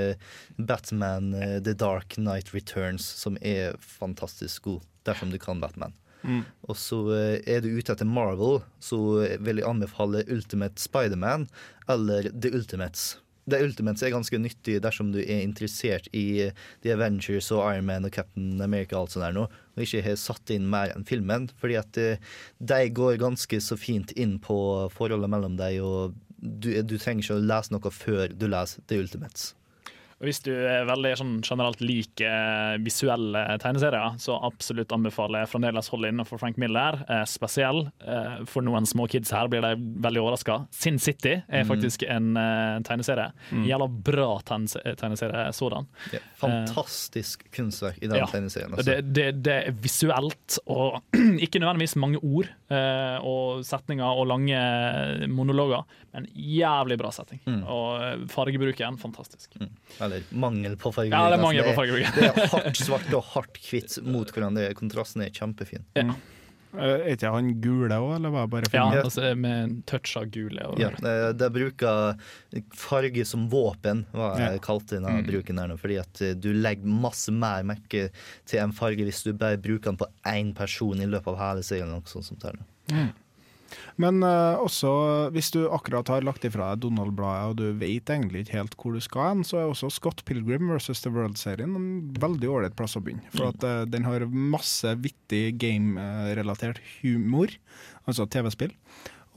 Batman eh, The Dark Night Returns, som er fantastisk god, dersom du kan Batman. Mm. Og så er du ute etter Marvel, så vil jeg anbefale Ultimate Spiderman eller The Ultimates. The Ultimates er ganske nyttig dersom du er interessert i The Avengers og Iron Man og Captain America og alt sånt der nå, og ikke har satt inn mer enn filmen. Fordi at eh, de går ganske så fint inn på forholdet mellom deg, og du, du trenger ikke å lese noe før du leser The Ultimates. Og Hvis du er veldig sånn, generelt liker eh, visuelle tegneserier, så absolutt anbefaler jeg fremdeles holde innenfor Frank Miller. Eh, spesiell. Eh, for noen små kids her blir de veldig overraska. Sin City er Mm. faktisk en eh, tegneserie. Mm. Jævla bra tegnes- tegneserie sådan. Ja, fantastisk kunstverk i den Ja. tegneserien. Altså. Det, det, det er visuelt og ikke nødvendigvis mange ord eh, og setninger og lange monologer, men jævlig bra setting. Mm. Og eh, fargebruken, fantastisk. Eller mangel på fargebruk. Ja, det er altså. mangel på fargebruk. det er hardt svart og hardt hvitt mot hverandre. Kontrasten er kjempefin. Eh, Er ikke han gule òg, eller var det bare Ja, filmen? altså med en touch av gule. Og, Ja, de, de bruker farge som våpen, hva jeg Ja. kalte denne Mm. bruken her nå. Fordi at eh, du legger masse mer merke til en farge hvis du bare bruker den på én person i løpet av hele serien. eller Noe sånt som det her nå. Men uh, også, hvis du akkurat har lagt ifra deg Donald-bladet og du vet egentlig ikke helt hvor du skal hen, så er også Scott Pilgrim versus The World-serien en veldig ålreit plass å begynne. For Mm. at uh, den har masse vittig game-relatert humor, altså TV-spill.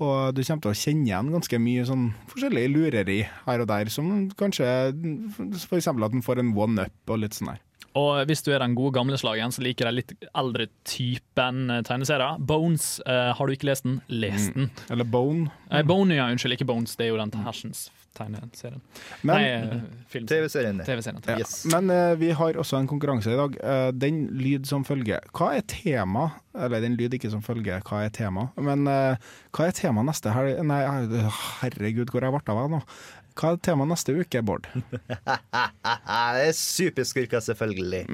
Og du kommer til å kjenne igjen ganske mye sånn forskjellig lureri her og der, som kanskje f.eks. at den får en one-up og litt sånn her. Og hvis du er den gode gamle slagen, så liker jeg litt eldre typen eh, tegneserier. Bones, uh, har du ikke lest den, les den. Eller Bone. Eh, Bone, ja, unnskyld, ikke Bones. Det er jo den Hersens tegneserien. Men- Nei, eh. TV-serien. TV ja. yes. Men uh, vi har også en konkurranse i dag. Uh, den lyd som følger. Hva er tema? Eller den lyd ikke som følger, hva er tema? Men hva er tema neste helg? Nei, herregud, hvor har jeg vært av nå? Hva er tema neste uke, Bård? det er superskurker, selvfølgelig.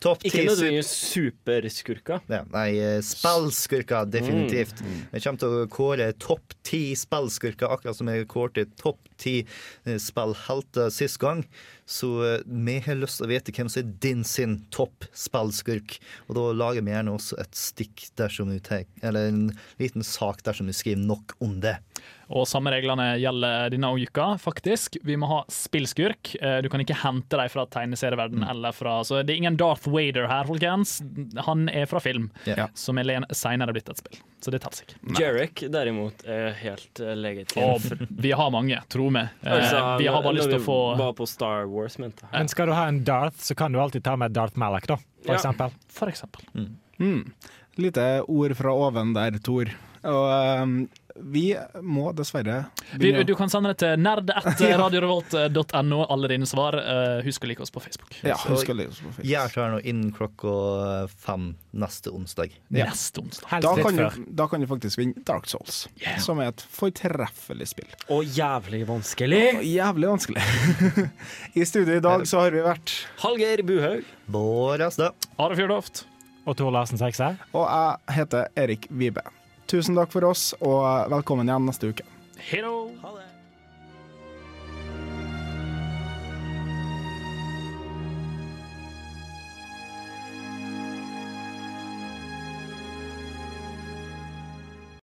Topp Ikke nødvendigvis superskurker. Ja, nei, spillskurker, definitivt. Vi kommer til å kåre topp ti spillskurker, akkurat som jeg kårte topp ti spillhelter sist gang. Så eh, vi har lyst til å vite hvem som er din sin topp spillskurk. Og da lager vi gjerne også et stikk dersom du tar, eller en liten sak dersom du skriver nok om det. Og samme reglene gjelder denne uka, faktisk. Vi må ha spillskurk. Eh, Du kan ikke hente dem fra tegneserieverdenen eller fra Så det er ingen Darth Vader her, folkens. Han er fra film, yeah. som er senere blitt et spill. Så det teller ikke. Jarek derimot er helt uh, legitim. Og vi har mange, tro meg. Eh, Altså, vi har bare lyst til å få var på Star Wars, jeg. Men skal du ha en Darth, så kan du alltid ta med Darth Malak, da. For Ja. eksempel. For eksempel. Mm. Lite ord fra oven der, Tor. Og eh, vi må dessverre vi, begynne Du kan sende det til nerd1radiorevolt.no, alle dine svar. Eh, husk å like oss på Facebook. Ja, husk å like oss på Facebook. Gjør klar nå innen klokka fem neste onsdag. Neste onsdag. Da kan, du, da kan du faktisk vinne Dark Souls, som er et fortreffelig spill. Og jævlig vanskelig. Og jævlig vanskelig. I studio i dag så har vi vært Hallgeir Buhaug. Bård Astad. Are Fjørdoft. Og Tor Larsen Sekse. Og jeg heter Erik Vibe. Tusen takk for oss, og velkommen igjen neste uke. Hello.